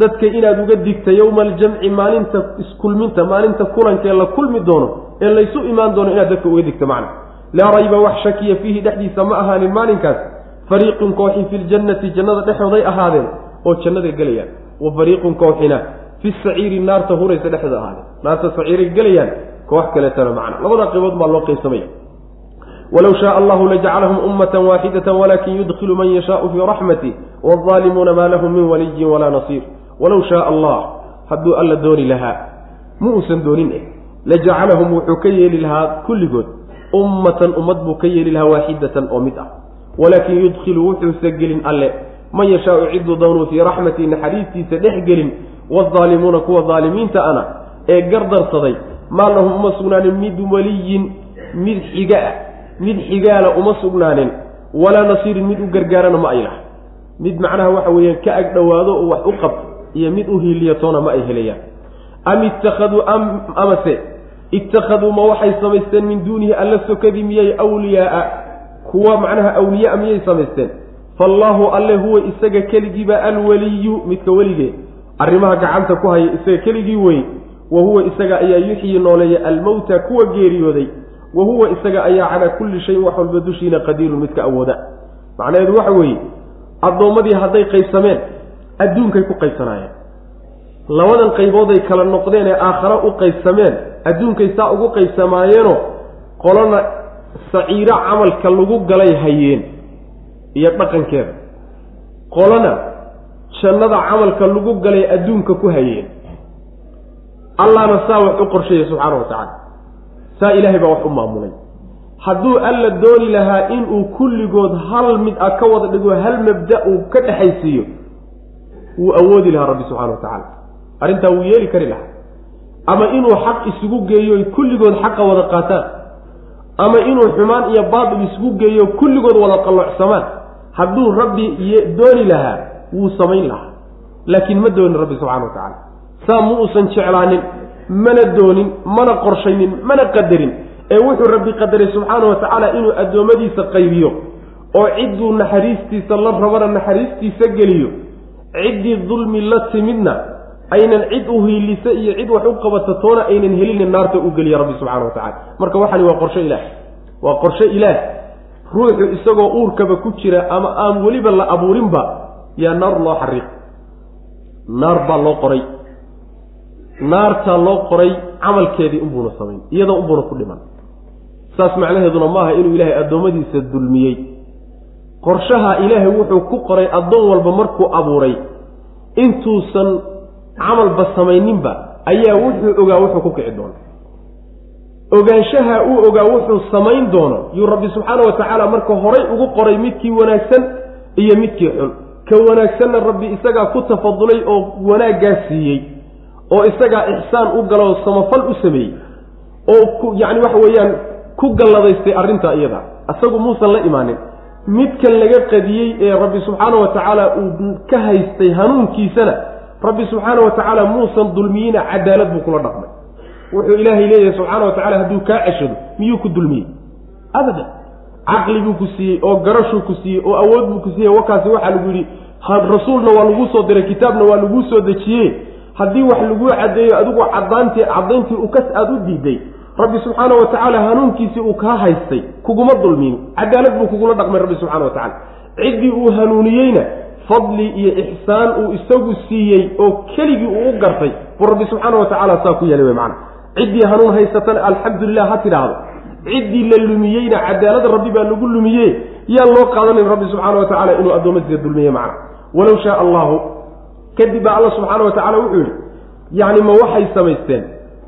Dadka inaad uga digta yowma aljamci maalinta iskulminta maalinta kulankee la kulmi doono ee laysu imaan doono inaad dadka uga digto macna. Laa rayba wax shakiya fiihi dhexdiisa ma ahaanin maalinkaas. Fariiqun kooxi fi ljannati jannada dhexooday ahaadeen oo jannaday gelayaan wa fariiqun kooxina fi saciiri naarta huraysa dhexda ahaadeen naarta saciiray gelayaan koox kaleetana macna. Labada qaybood baa loo qaybsamaya walow shaaa allahu lajacalahum ummata waaxidata walakin yudkilu man yashaau fii raxmatih waalimuuna maa lahum min waliyin walaa nasiir. Walow shaaa allah hadduu alla dooni lahaa ma uusan doonin eh. Lajacalahum wuxuu ka yeeli lahaa kulligood ummatan ummad buu ka yeeli lahaa waaxidatan oo mid ah. Walaakin yudkilu wuxuusa gelin alle man yashaau ciduu doonuu fii raxmatii naxariistiisa dhex gelin waaalimuuna kuwa daalimiinta ana ee gardarsaday maa lahum uma sugnaanin mid waliyin mid xiga ah mid xigaala uma sugnaanin walaa nasiirin mid u gargaarana ma ay laha mid macnaha waxa weeyaan ka ag dhowaado oo wax u qabto iyo mid u hiiliyatoona ma ay helayaan am ittakhaduu amase ittakhaduu ma waxay samaysteen min duunihi alla sokadii miyay awliyaaa kuwa macnaha awliyaa miyay samaysteen faallaahu alle huwa isaga keligiiba alwaliyu midka weligee arrimaha gacanta ku haya isaga keligii wey wa huwa isaga ayaa yuxyi nooleeya almowta kuwa geeriyooday wa huwa isaga ayaa calaa kulli shayin wax walba dushiina qadiirun midka awooda. Macnaheedu waxa weeye addoommadii hadday qaybsameen adduunkay ku qaybsanaayeen. Labadan qaybooday kala noqdeen ee aakhare u qaybsameen adduunkay saa ugu qaybsamaayeenoo qolona saciiro camalka lagu galay hayeen iyo dhaqankeeda. Qolona jannada camalka lagu galay adduunka ku hayeen. Allahna saa wax u qorsheeyay subxaana wa tacaala. Saa ilaahay baa wax u maamulay. Hadduu alla dooni lahaa inuu kulligood hal mid ah ka wada dhigo hal mabda uu ka dhexaysiiyo wuu awoodi lahaa rabbi subxana wa tacaala. Arrintaa wuu yeeli kari lahaa. Ama inuu xaq isugu geeyo kulligood xaqa wada qaataan. Ama inuu xumaan iyo baatil isugu geeyo kulligood wada qalloocsamaan. Hadduu rabbi dooni lahaa wuu samayn lahaa. Laakiin ma doonin rabbi subxana wa tacaala. Saa ma uusan jeclaanin mana doonin mana qorshaynin mana qadarin. Ee wuxuu rabbi qadaray subxaana wa tacaala inuu addoommadiisa qaybiyo oo cidduu naxariistiisa la rabana naxariistiisa geliyo. Ciddii dulmi la timidna aynan cid u hiilisa iyo cid wax u qabata toona aynan helinin naarta u geliya rabbi subxana wa tacala marka waxani waa qorshe ilaah. Waa qorshe ilaah. Ruuxu isagoo uurkaba ku jira ama aan weliba la abuurinba yaa naar loo xariiq. Naar baa loo qoray. Naartaa loo qoray camalkeedii unbuuna samayn iyadoo unbuuna ku dhiman. Saas macnaheeduna maaha inuu ilaahay addoommadiisa dulmiyey. Qorshaha ilaahay wuxuu ku qoray addoon walba markuu abuuray. Intuusan camalba samayninba ayaa wuxuu ogaa wuxuu ku kici doono. Ogaanshaha uu ogaa wuxuu samayn doono yuu rabbi subxaana wa tacaala marka horay ugu qoray midkii wanaagsan iyo midkii xun ka wanaagsanna rabbi isagaa ku tafadulay oo wanaaggaa siiyey oo isagaa ixsaan u galo oo samafal u sameeyey oo yacni waxa weeyaan ku galladaystay arrintaa iyada. Isagu muusan la imaanin. Midkan laga qadiyey ee rabbi subxaana wa tacaala uu ka haystay hanuunkiisana rabbi subxaana wa tacaala muusan dulmiyina cadaalad buu kula dhaqmay. Wuxuu ilaahay leeyahay subxaana wa tacala hadduu kaa ceshado miyuu ku dulmiyey? Abadan caqli buu ku siiyey oo garashuu ku siiyey oo awood buu ku siiyey. Wakaasi waxaa lagu yidhi rasuulna waa laguu soo diray kitaabna waa laguu soo dejiye haddii wax laguu caddeeyo adigu cadaantii caddayntii ukas aada u diiday. Rabbi subxaana wa tacaala hanuunkiisii uu kaa haystay kuguma dulmin cadaalad buu kugula dhaqmay rabbi subxana wa tacala ciddii uu hanuuniyeyna fadli iyo ixsaan uu isagu siiyey oo keligii uu u gartay buu rabbi subxaana wa tacaala saa ku yeelay wey macana ciddii hanuun haysatana alxamdulilah ha tidhaahdo ciddii la lumiyeyna cadaalada rabbi baa lagu lumiye yaan loo qaadanin rabbi subxaana wa tacala inuu addoommadiisa dulmiye macna. Walow shaa allahu kadib baa alla subxaana wa tacala wuxuu yidhi yacni ma waxay samaysteen?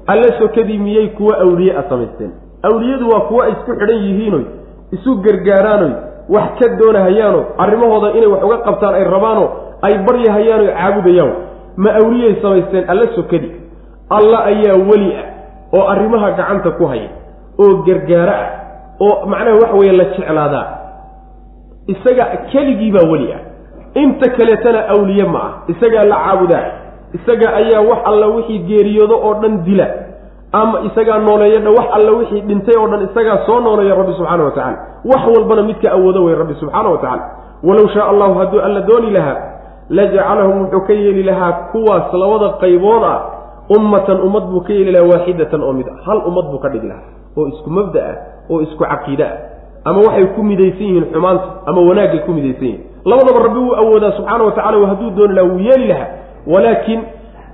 Alle sokadii miyay kuwa awliye a samaysteen? Awliyadu waa kuwa ay isku xidhan yihiinoy isu gargaaraanoy wax ka doonahayaano arrimahooda inay wax uga qabtaan ay rabaano ay baryahayaano caabudayaan ma awliyay samaysteen alle sokadii alla ayaa weli ah oo arrimaha gacanta ku haya oo gargaaro ah oo macnaha waxa weeye la jeclaadaa isaga keligii baa weli ah. Inta kaleetana awliye ma ah. Isagaa la caabudaa isaga ayaa wax alla wixii geeriyoodo oo dhan dila. Ama isagaa nooleeyadha wax alla wixii dhintay oo dhan isagaa soo nooleeya rabbi subxaana wa tacala wax walbana midka awoodo wey rabbi subxaana wa tacala walow shaa allahu hadduu alla dooni lahaa lajacalahum wuxuu ka yeeli lahaa kuwaas labada qaybood ah ummatan ummad buu ka yeeli lahaa waaxidatan oo mid ah. Hal ummad buu ka dhigi lahaa oo isku mabda ah oo isku caqiide ah ama waxay ku midaysan yihiin xumaanta ama wanaagay ku midaysan yihiin. Labadaba rabbi wuu awoodaa subxaana wa tacala hadduu dooni lahaa wuu yeeli lahaa. Walaakin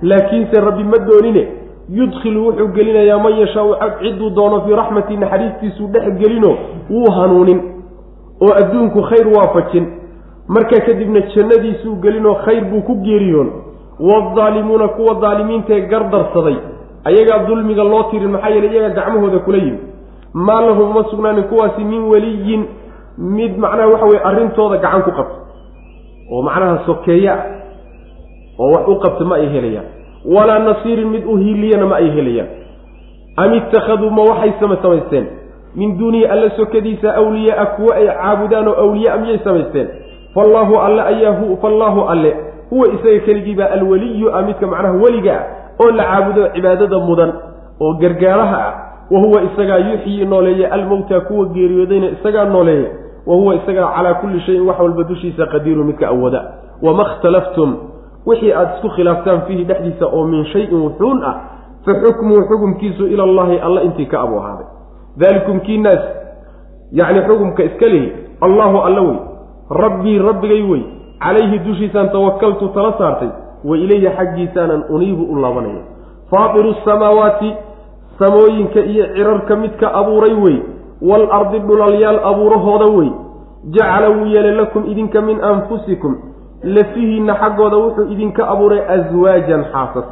laakiinse rabbi ma doonine. Yudkhilu wuxuu gelinayaa man yashaau cidduu doono fii raxmati naxariistiisuu dhex gelino wuu hanuunin oo adduunku khayr waafajin markaa kadibna jannadiisuu gelinoo khayr buu ku geeriyoon. Waadaalimuuna kuwa daalimiintaee gardarsaday ayagaa dulmiga loo tirin maxaa yeele iyagaa gacmahooda kula yimi maa lahum uma sugnaanin kuwaasi min weliyin mid macnaha waxa weye arrintooda gacan ku qabta. Oo macnaha sokeeya oo wax u qabta ma ay helayaan. Walaa nasiirin mid u hiiliyana ma ay helayaan. Am ittakhaduu ma waxay sama samaysteen? Min duunihi alla sokadiisa awliyaaa kuwo ay caabudaan oo awliyaa miyay samaysteen? Fallaahu alle ayaa fallaahu alle huwa isaga keligiibaa alweliyu ah midka macnaha weliga ah oo la caabudo cibaadada mudan oo gargaaraha ah. Wa huwa isagaa yuxyi nooleeya almowta kuwa geeriyoodayna isagaa nooleeya wa huwa isagaa calaa kulli shayin wax walba dushiisa qadiiru midka awooda. Wama khtalaftum wixii aada isku khilaaftaan fiihi dhexdiisa oo min shayin wuxuun ah fa xukmuhu xukumkiisu ila allahi alla intii ka abu ahaaday. Daalikum kiinaas yacni xukumka iska lehi allahu alla wey. Rabbii rabbigay wey. Calayhi dushiisaan tawakaltu tala saartay wa ilayhi xaggiisaanan uniibu u laabanaya faatiru samaawaati samooyinka iyo cirarka midka abuuray wey waalardi dhulalyaal abuurahooda wey jacala wuu yeelay lakum idinka min anfusikum lafihiinna xaggooda wuxuu idinka abuuray aswaajan xaasas.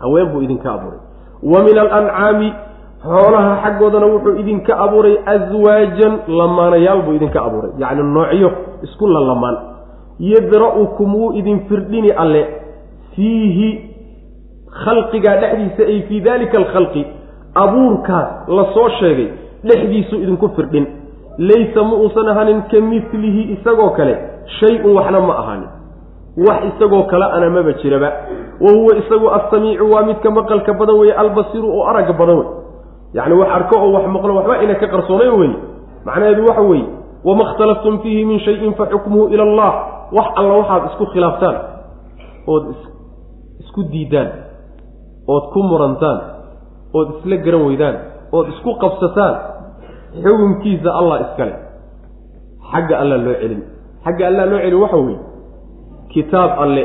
Haween buu idinka abuuray. Wa min alancaami xoolaha xaggoodana wuxuu idinka abuuray aswaajan lamaanayaal buu idinka abuuray. Yacni noocyo isku lalamaan yadra-ukum wuu idin firdhini alle. Fiihi khalqigaa dhexdiisa ay fii dalika alkhalqi. Abuurkaas la soo sheegay dhexdiisuu idinku firdhin. Laysa ma uusan ahanin ka milihi isagoo kale shay-un waxna ma ahaanin. Wax isagoo kale ana maba jiraba. Wa huwa isagu assamiicu waa midka maqalka badan weeye albasiru oo aragga badan wey yacni wax arko oo wax maqlo waxba ina ka qarsoonayn weye macnaheedu waxa weeye wama ikhtalaftum fiihi min shayin fa xukmuhu ila allah wax alla waxaad isku khilaaftaan ood isku diidaan ood ku murantaan ood isla garan weydaan ood isku qabsataan xukunkiisa allah iskale xagga alla loo celin. Xagga alla loo celin waxa weeye kitaab alle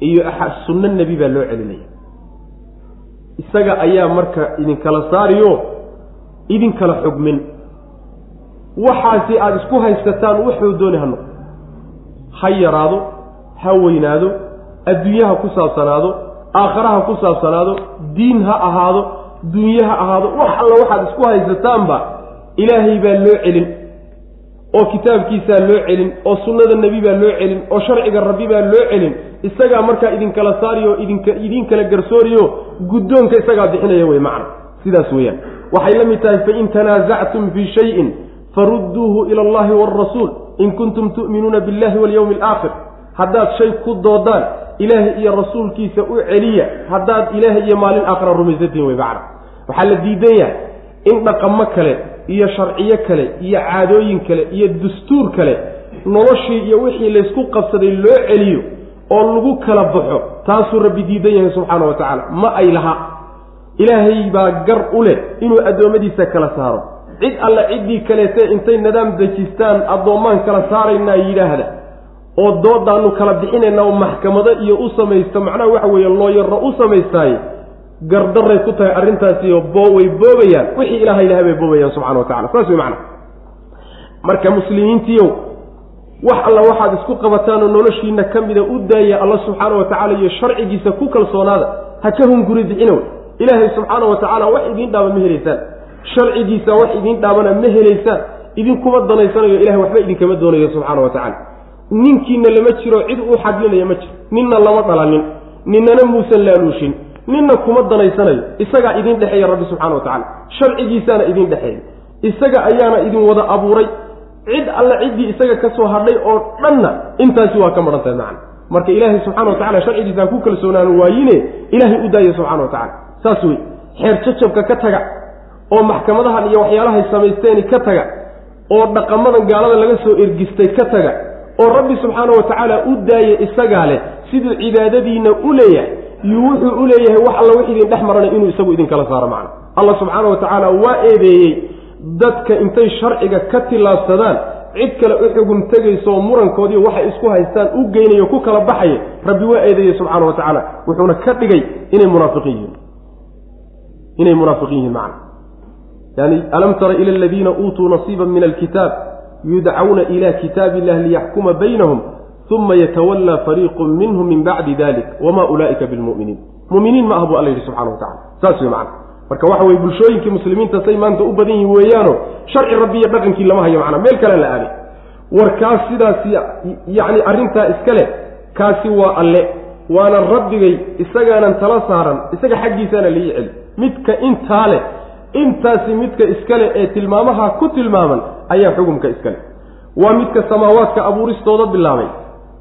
iyo sunno nebi baa loo celinaya. Isaga ayaa marka idinkala saariyo idinkala xugmin. Waxaasi aada isku haysataan wuxuu dooni ha noqo ha yaraado ha weynaado adduunyaha ku saabsanaado aakharaha ku saabsanaado diin ha ahaado dunye ha ahaado wax alla waxaad isku haysataanba ilaahay baa loo celin oo kitaabkiisaa loo celin oo sunnada nebi baa loo celin oo sharciga rabbi baa loo celin isagaa markaa idinkala saariyo idinka idinkala garsooriyo guddoonka isagaa bixinaya wey macna. Sidaas weeyaan. Waxay la mid tahay fain tanaasactum fii shayin farudduuhu ila allahi waalrasuul in kuntum tu'minuuna billahi walyowmi alaakhir haddaad shay ku doodaan ilaahay iyo rasuulkiisa u celiya haddaad ilaahay iyo maalin aakhira rumaysatiin wey macna waxaa la diidan yahay in dhaqamo kale iyo sharciyo kale iyo caadooyin kale iyo dastuur kale noloshii iyo wixii laysku qabsaday loo celiyo oo lagu kala baxo taasuu rabbi diidan yahay subxaana wa tacaala. Ma ay laha ilaahay baa gar u leh inuu addoommadiisa kala saaro cid alle ciddii kaleete intay nadaam dejistaan addoommaan kala saaraynaa yidhaahda. Oo doodaanu kala bixinaynaa oo maxkamado iyo u samaysta macnaha waxa weeye looyaro u samaystaaye gardaray ku tahay arrintaasiyo way boobayaan. Wixii ilahay ilahay bay boobayaan subxana wa tacala saas wey macana marka muslimiintiiow wax alla waxaad isku qabataan oo noloshiina ka mida u daaya alla subxaana wa tacala iyo sharcigiisa ku kalsoonaada ha ka hunguri bixina wey ilaahay subxaana wa tacaala wax idiin dhaaba ma helaysaan sharcigiisa wax idiin dhaabana ma helaysaan idinkuma danaysanayo ilahay waxba idinkama doonayo subxaana wa tacala ninkiina lama jiro cid uu xadlinaya ma jiro. Ninna lama dhalanin ninnana muusan laaluushin ninna kuma danaysanayo. Isagaa idin dhexeeya rabbi subxana wa tacala sharcigiisaana idin dhexeeya. Isaga ayaana idin wada abuuray. Cid alle ciddii isaga ka soo hadhay oo dhanna intaasi waa ka maran tahay macana marka ilaahay subxana wa tacala sharcigiisa ha ku kalsoonaan waayine ilaahay u daaya subxana wa tacala saas wey xeer jajabka ka taga oo maxkamadahan iyo waxyaalahay samaysteeni ka taga oo dhaqamadan gaalada laga soo ergistay ka taga oo rabbi subxaana wa tacaala u daaya isagaa leh siduu cibaadadiinna u leeyahay yuu wuxuu u leeyahay wax alla wix idin dhex maranay inuu isagu idinkala saaro macna. Allah subxaana wa tacaala waa eedeeyey dadka intay sharciga ka tillaabsadaan cid kale u xugun tegayso oo murankoodii waxay isku haystaan u geynayo ku kala baxaya rabbi waa eedeeyey subxaana wa tacaala wuxuuna ka dhigay inay munaafiqiin yihiin. Inay munaafiqiin yihiin macna yani alam tara ila aladiina uutuu nasiiba min alkitaab yudcawna ila kitaabi illahi liyaxkuma baynahum uma yatawallaa fariiqu minhum min bacdi dalik wama ulaa'ika bilmu'miniin muminiin ma ah buu alla yidhi subxana wa tacala saas wey macana marka waxa weye bulshooyinkii muslimiinta say maanta u badan yihiin weeyaano sharci rabbi iyo dhaqankii lama hayo macana meel kale la aaday war kaas sidaas yacni arrintaa iska leh kaasi waa alle. Waana rabbigay isagaanan tala saaran isaga xaggiisaana lii celi midka intaa leh intaasi midka iskale ee tilmaamaha ku tilmaaman ayaa xukumka iskale. Waa midka samaawaadka abuuristooda bilaabay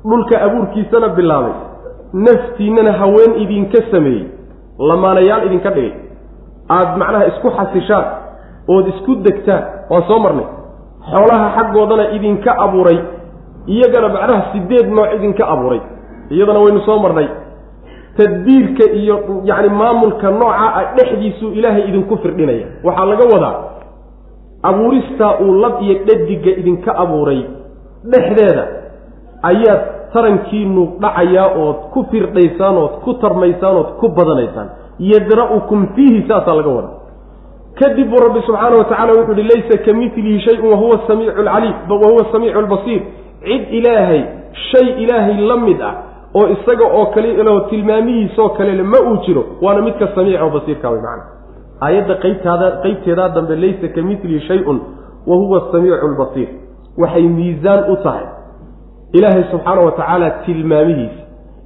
dhulka abuurkiisana bilaabay. Naftiinnana haween idinka sameeyey lamaanayaal idinka dhigay. Aada macnaha isku xasishaan ood isku degtaan waan soo marnay. Xoolaha xaggoodana idinka abuuray iyagana macnaha sideed nooc idinka abuuray. Iyadana waynu soo marnay tadbiirka iyo yacni maamulka nooca ah dhexdiisuu ilaahay idinku firdhinaya. Waxaa laga wadaa abuuristaa uu lab iyo dhadiga idinka abuuray dhexdeeda ayaad tarankiinu dhacayaa ood ku firdhaysaan ood ku tarmaysaan ood ku badanaysaan. Yadra'ukum fiihi saasaa laga wadaa. Kadib buu rabbi subxaana wa tacala wuxuu uhi laysa ka milihi shayun wahuwa samiicu lcaliim wahuwa samiicu lbasiir cid ilaahay shay ilaahay la mid ah oo isaga oo kale ilo tilmaamihiisoo kalele ma uu jiro waana midka samiica oo basiirka wey macana aayadda qaybtaada qaybteedaa dambe laysa ka milihi shay-un wa huwa samiicu lbasiir waxay miisaan u tahay ilaahay subxaana wa tacaala tilmaamihiisa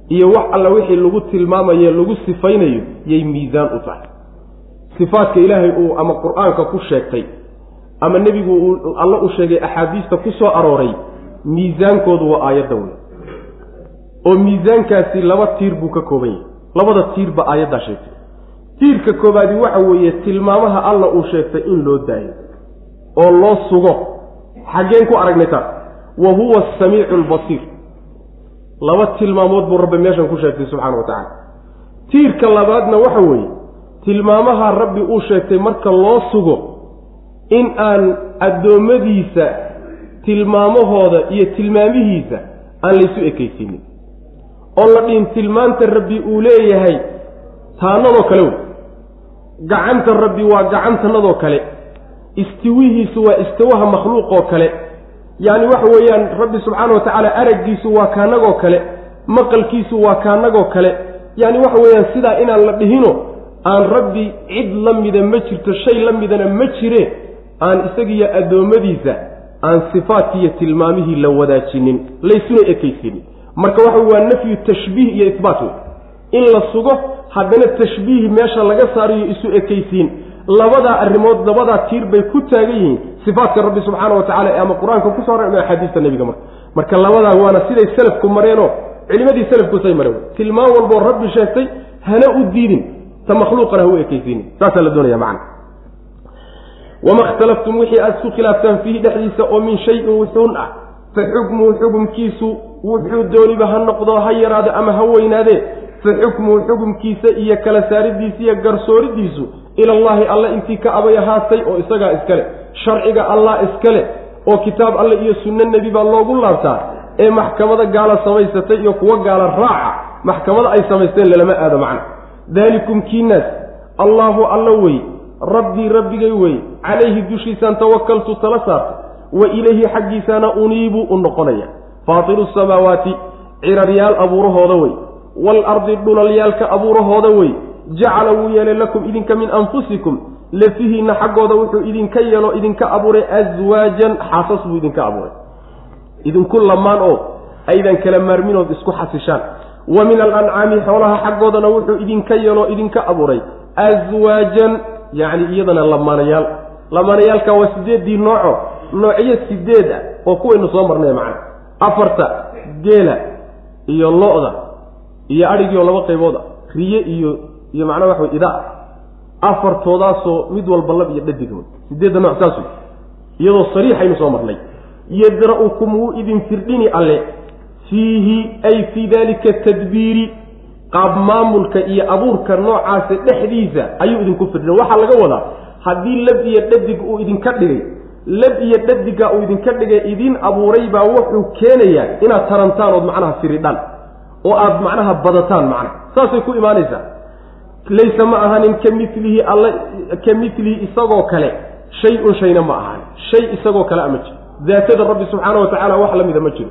iyo wax alla wixii lagu tilmaamaye lagu sifaynayo yay miisaan u tahay. Sifaadka ilaahay uu ama qur'aanka ku sheegtay ama nebigu uu alla u sheegay axaadiista ku soo arooray miisaankoodu waa aayadda wey oo miisaankaasi laba tiir buu ka kooban yahay labada tiirba aayaddaa sheegtay. Tiirka koobaadi waxa weeye tilmaamaha alla uu sheegtay in loo daayo oo loo sugo. Xaggeen ku aragnay taas wa huwa asamiicu albasiir laba tilmaamood buu rabbi meeshan ku sheegtay subxaana wa tacaala. Tiirka labaadna waxa weeye tilmaamaha rabbi uu sheegtay marka loo sugo in aan addoommadiisa tilmaamahooda iyo tilmaamihiisa aan laysu ekaysiinin oo la dhihin tilmaanta rabbi uu leeyahay taanadoo kale wey gacanta rabbi waa gacantanadoo kale. Istiwihiisu waa istiwaha makhluuqoo kale. Yacni waxa weeyaan rabbi subxaana wa tacaala araggiisu waa kaanagoo kale maqalkiisu waa kaanagoo kale. Yacni waxa weeyaan sidaa inaan la dhihino aan rabbi cid la mida ma jirto shay la midana ma jire aan isagiiyo addoommadiisa aan sifaadkiiyo tilmaamihii la wadaajinin laysuna ekaysiinin marka waxa waa nafyu tashbiih iyo isbaat wey in la sugo haddana tashbiih meesha laga saarayo isu ekaysiin. Labadaa arrimood labadaa tiir bay ku taagan yihiin sifaatka rabbi subxaana wa tacala ee ama qur'aanka kuso horay ama axaadiista nebiga marka. Marka labadaa waana siday selafku mareenoo culimadii selafkusay mareen. Tilmaan walboo rabbi sheegtay hana u diidin ta makhluuqana ha u ekaysiinin. Saasaa la doonaya macana wama ikhtalaftum wixii aada isku khilaaftaan fiihi dhexdiisa oo min shayin wuxuun ah fa xukmuhu xukumkiisu wuxuu dooniba ha noqdo ha yaraado ama ha weynaadee fa xukmuhu xukumkiisa iyo kala saaridiisa iyo garsooridiisu ilallahi alla intii ka abay ahaatay oo isagaa iskale sharciga allah iskale oo kitaab alle iyo sunno nebi baa loogu laabtaa ee maxkamada gaala samaysatay iyo kuwo gaala raaca maxkamada ay samaysteen lalama aado macna daalikum kiinaas allaahu alla wey rabbii rabbigay wey calayhi dushiisaan tawakaltu tala saartay wa ilayhi xaggiisaana uniibu u noqonaya. Faatiru samaawaati ciraryaal abuurahooda wey. Waalardi dhulalyaalka abuurahooda wey. Jacala wuu yeelay lakum idinka min anfusikum. Lafihiinna xaggooda wuxuu idinka yeelo idinka abuuray aswaajan xaasas buu idinka abuuray idinku lamaan oo aydan kala maarminood isku xasishaan. Wa min alancaami xoolaha xaggoodana wuxuu idinka yeelo idinka abuuray. Aswaajan yacni iyadana lamaanayaal. Lamaanayaalka waa sideeddii nooco noocyo sideed ah oo kuwaynu soo marnay macna. Afarta geela iyo lo-da iyo adhigii oo laba qaybood ah riye iyo iyo macnaha waxa way idaa. Afartoodaasoo mid walba lab iyo dhadig sideedda nooc saas wey iyadoo sariixaynu soo marnay. Yadra-ukum wuu idin firdhini alle. Fiihi ay fii dalika tadbiiri. Qaab maamulka iyo abuurka noocaasa dhexdiisa ayuu idinku firdhin. Waxaa laga wadaa haddii lab iyo dhadig uu idinka dhigay lab iyo dhadiga uu idinka dhigay idin abuuray baa wuxuu keenayaa inaad tarantaan ood macnaha firidhaan oo aad macnaha badataan macnaha saasay ku imaanaysaa. Laysa ma ahaanin ka milihi alla ka milihi isagoo kale shay-un shayna ma ahaanin. Shay isagoo kale ama jiro daatada rabbi subxaana wa tacaala wax la mida ma jiro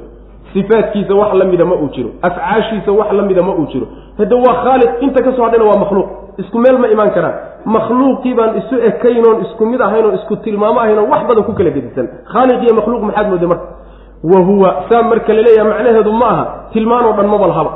sifaadkiisa wax la mida ma uu jiro afcaashiisa wax la mida ma uu jiro. Hadda waa khaaliq inta ka soo hadhayna waa makhluuq. Isku meel ma imaan karaan. Makhluuqii baan isu ekaynoon isku mid ahayn isku tilmaamo ahayn wax badan ku kala gedisan. Khaaliq iyo makhluuq maxaad mooday marka? Wa huwa saa marka laleeyaha macnaheedu ma aha. Tilmaanoo dhan maba lahaba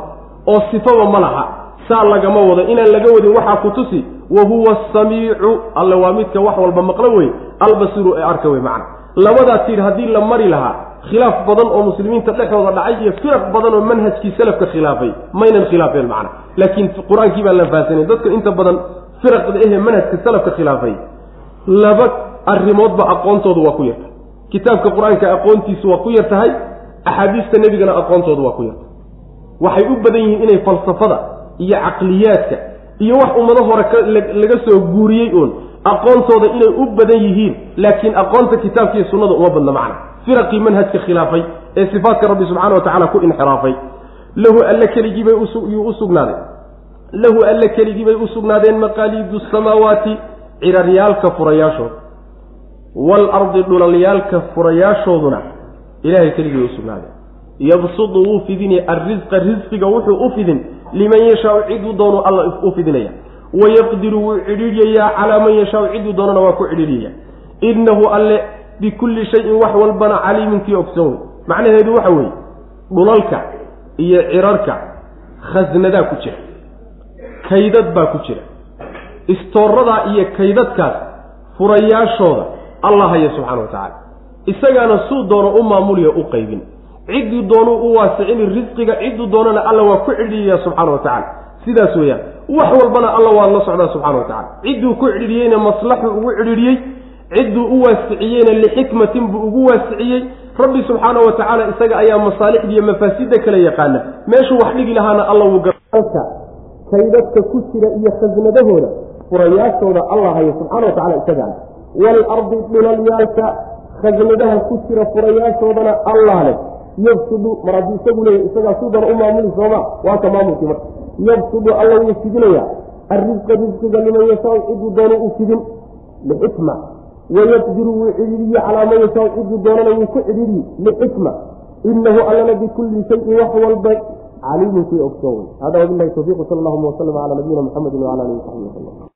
oo sifaba ma laha. Saa lagama wado. Inaan laga wadin waxaa ku tusi wa huwa asamiicu alle waa midka wax walba maqlo wey albasiru ee arka wey macna. Labadaa tiir haddii la mari lahaa khilaaf badan oo muslimiinta dhexdooda dhacay iyo firaq badan oo manhajkii salafka khilaafay maynan khilaafeen macna. Laakiin qur'aankii baan la fahansanayn dadka inta badan firaqda ehe manhajka salafka khilaafay laba arrimoodba aqoontoodu waa ku yartahay kitaabka qur'aanka aqoontiisu waa ku yar tahay axaadiista nebigana aqoontoodu waa ku yartahay waxay u badan yihiin inay falsafada iyo caqliyaadka iyo wax ummado hore laga soo guuriyey uun aqoontooda inay u badan yihiin laakiin aqoonta kitaabka iyo sunnada uma badna macna firaqii manhajka khilaafay ee sifaatka rabbi subxana wa tacala ku inxiraafay. Lahu alle keligiibay yuu u sugnaaday. Lahu alle keligiibay u sugnaadeen maqaaliidu samaawaati ciraryaalka furayaashooda waalardi dhulalyaalka furayaashooduna ilahay keligii bay u sugnaadeen. Yabsudu wuu fidinaya arrisqa risqiga wuxuu u fidin liman yashaau ciduu doonu alla u fidinaya. Wayaqdiru wuu cidhiidhyayaa calaa man yashaau ciduu doonana waa ku cidhiidhyaya innahu alle bikulli shayin wax walbana caliiminkii ogsoon. Wey macnaheedu waxa weeye dhulalka iyo cirarka khasnadaa ku jira kaydad baa ku jira. Istooradaa iyo kaydadkaas furayaashooda allah haya subxana wa tacaala isagaana suu doono u maamuliyo u qaybin. Cidduu doonuu u waasicini risqiga cidduu doonana alla waa ku cidhiidhiyaa subxaana wa tacala sidaas weeyaan wax walbana alla waad la socdaa subxana wa tacala cidduu ku cidhiidhiyeyna maslaxuu ugu cidhiidhiyey cidduu u waasiciyeyna lixikmatin buu ugu waasiciyey. Rabbi subxaana wa tacaala isaga ayaa masaalixda iyo mafaasida kala yaqaana. Meeshuu wax dhigi lahaana alla wuu garka kaydadka ku jira iyo khasnadahooda furayaashooda allah hayo subxana wa tacala isagaa waalardi dhulalyaalka khasnadaha ku jira furayaashoodana allah leh. Yabsudu mar haddii isagu leeya isagaa sidana u maamuli sooma waa ka marka. Yabsudu alla wuu fidinaya arrisqa risqiga liman yashaau ciduu doono u fidin. Lixikma wayaqdiru wuu cidhiiriye calaa man yashaau ciduu doonana wuu ku cidhiiriye lixikma inahu allana bikulli shayin wax walba caliimun kii ogsoon hada wabilahi tawfiiq sal allahuma waslama cala nabiyina muxamedi wala alihi wasaxbi wasalam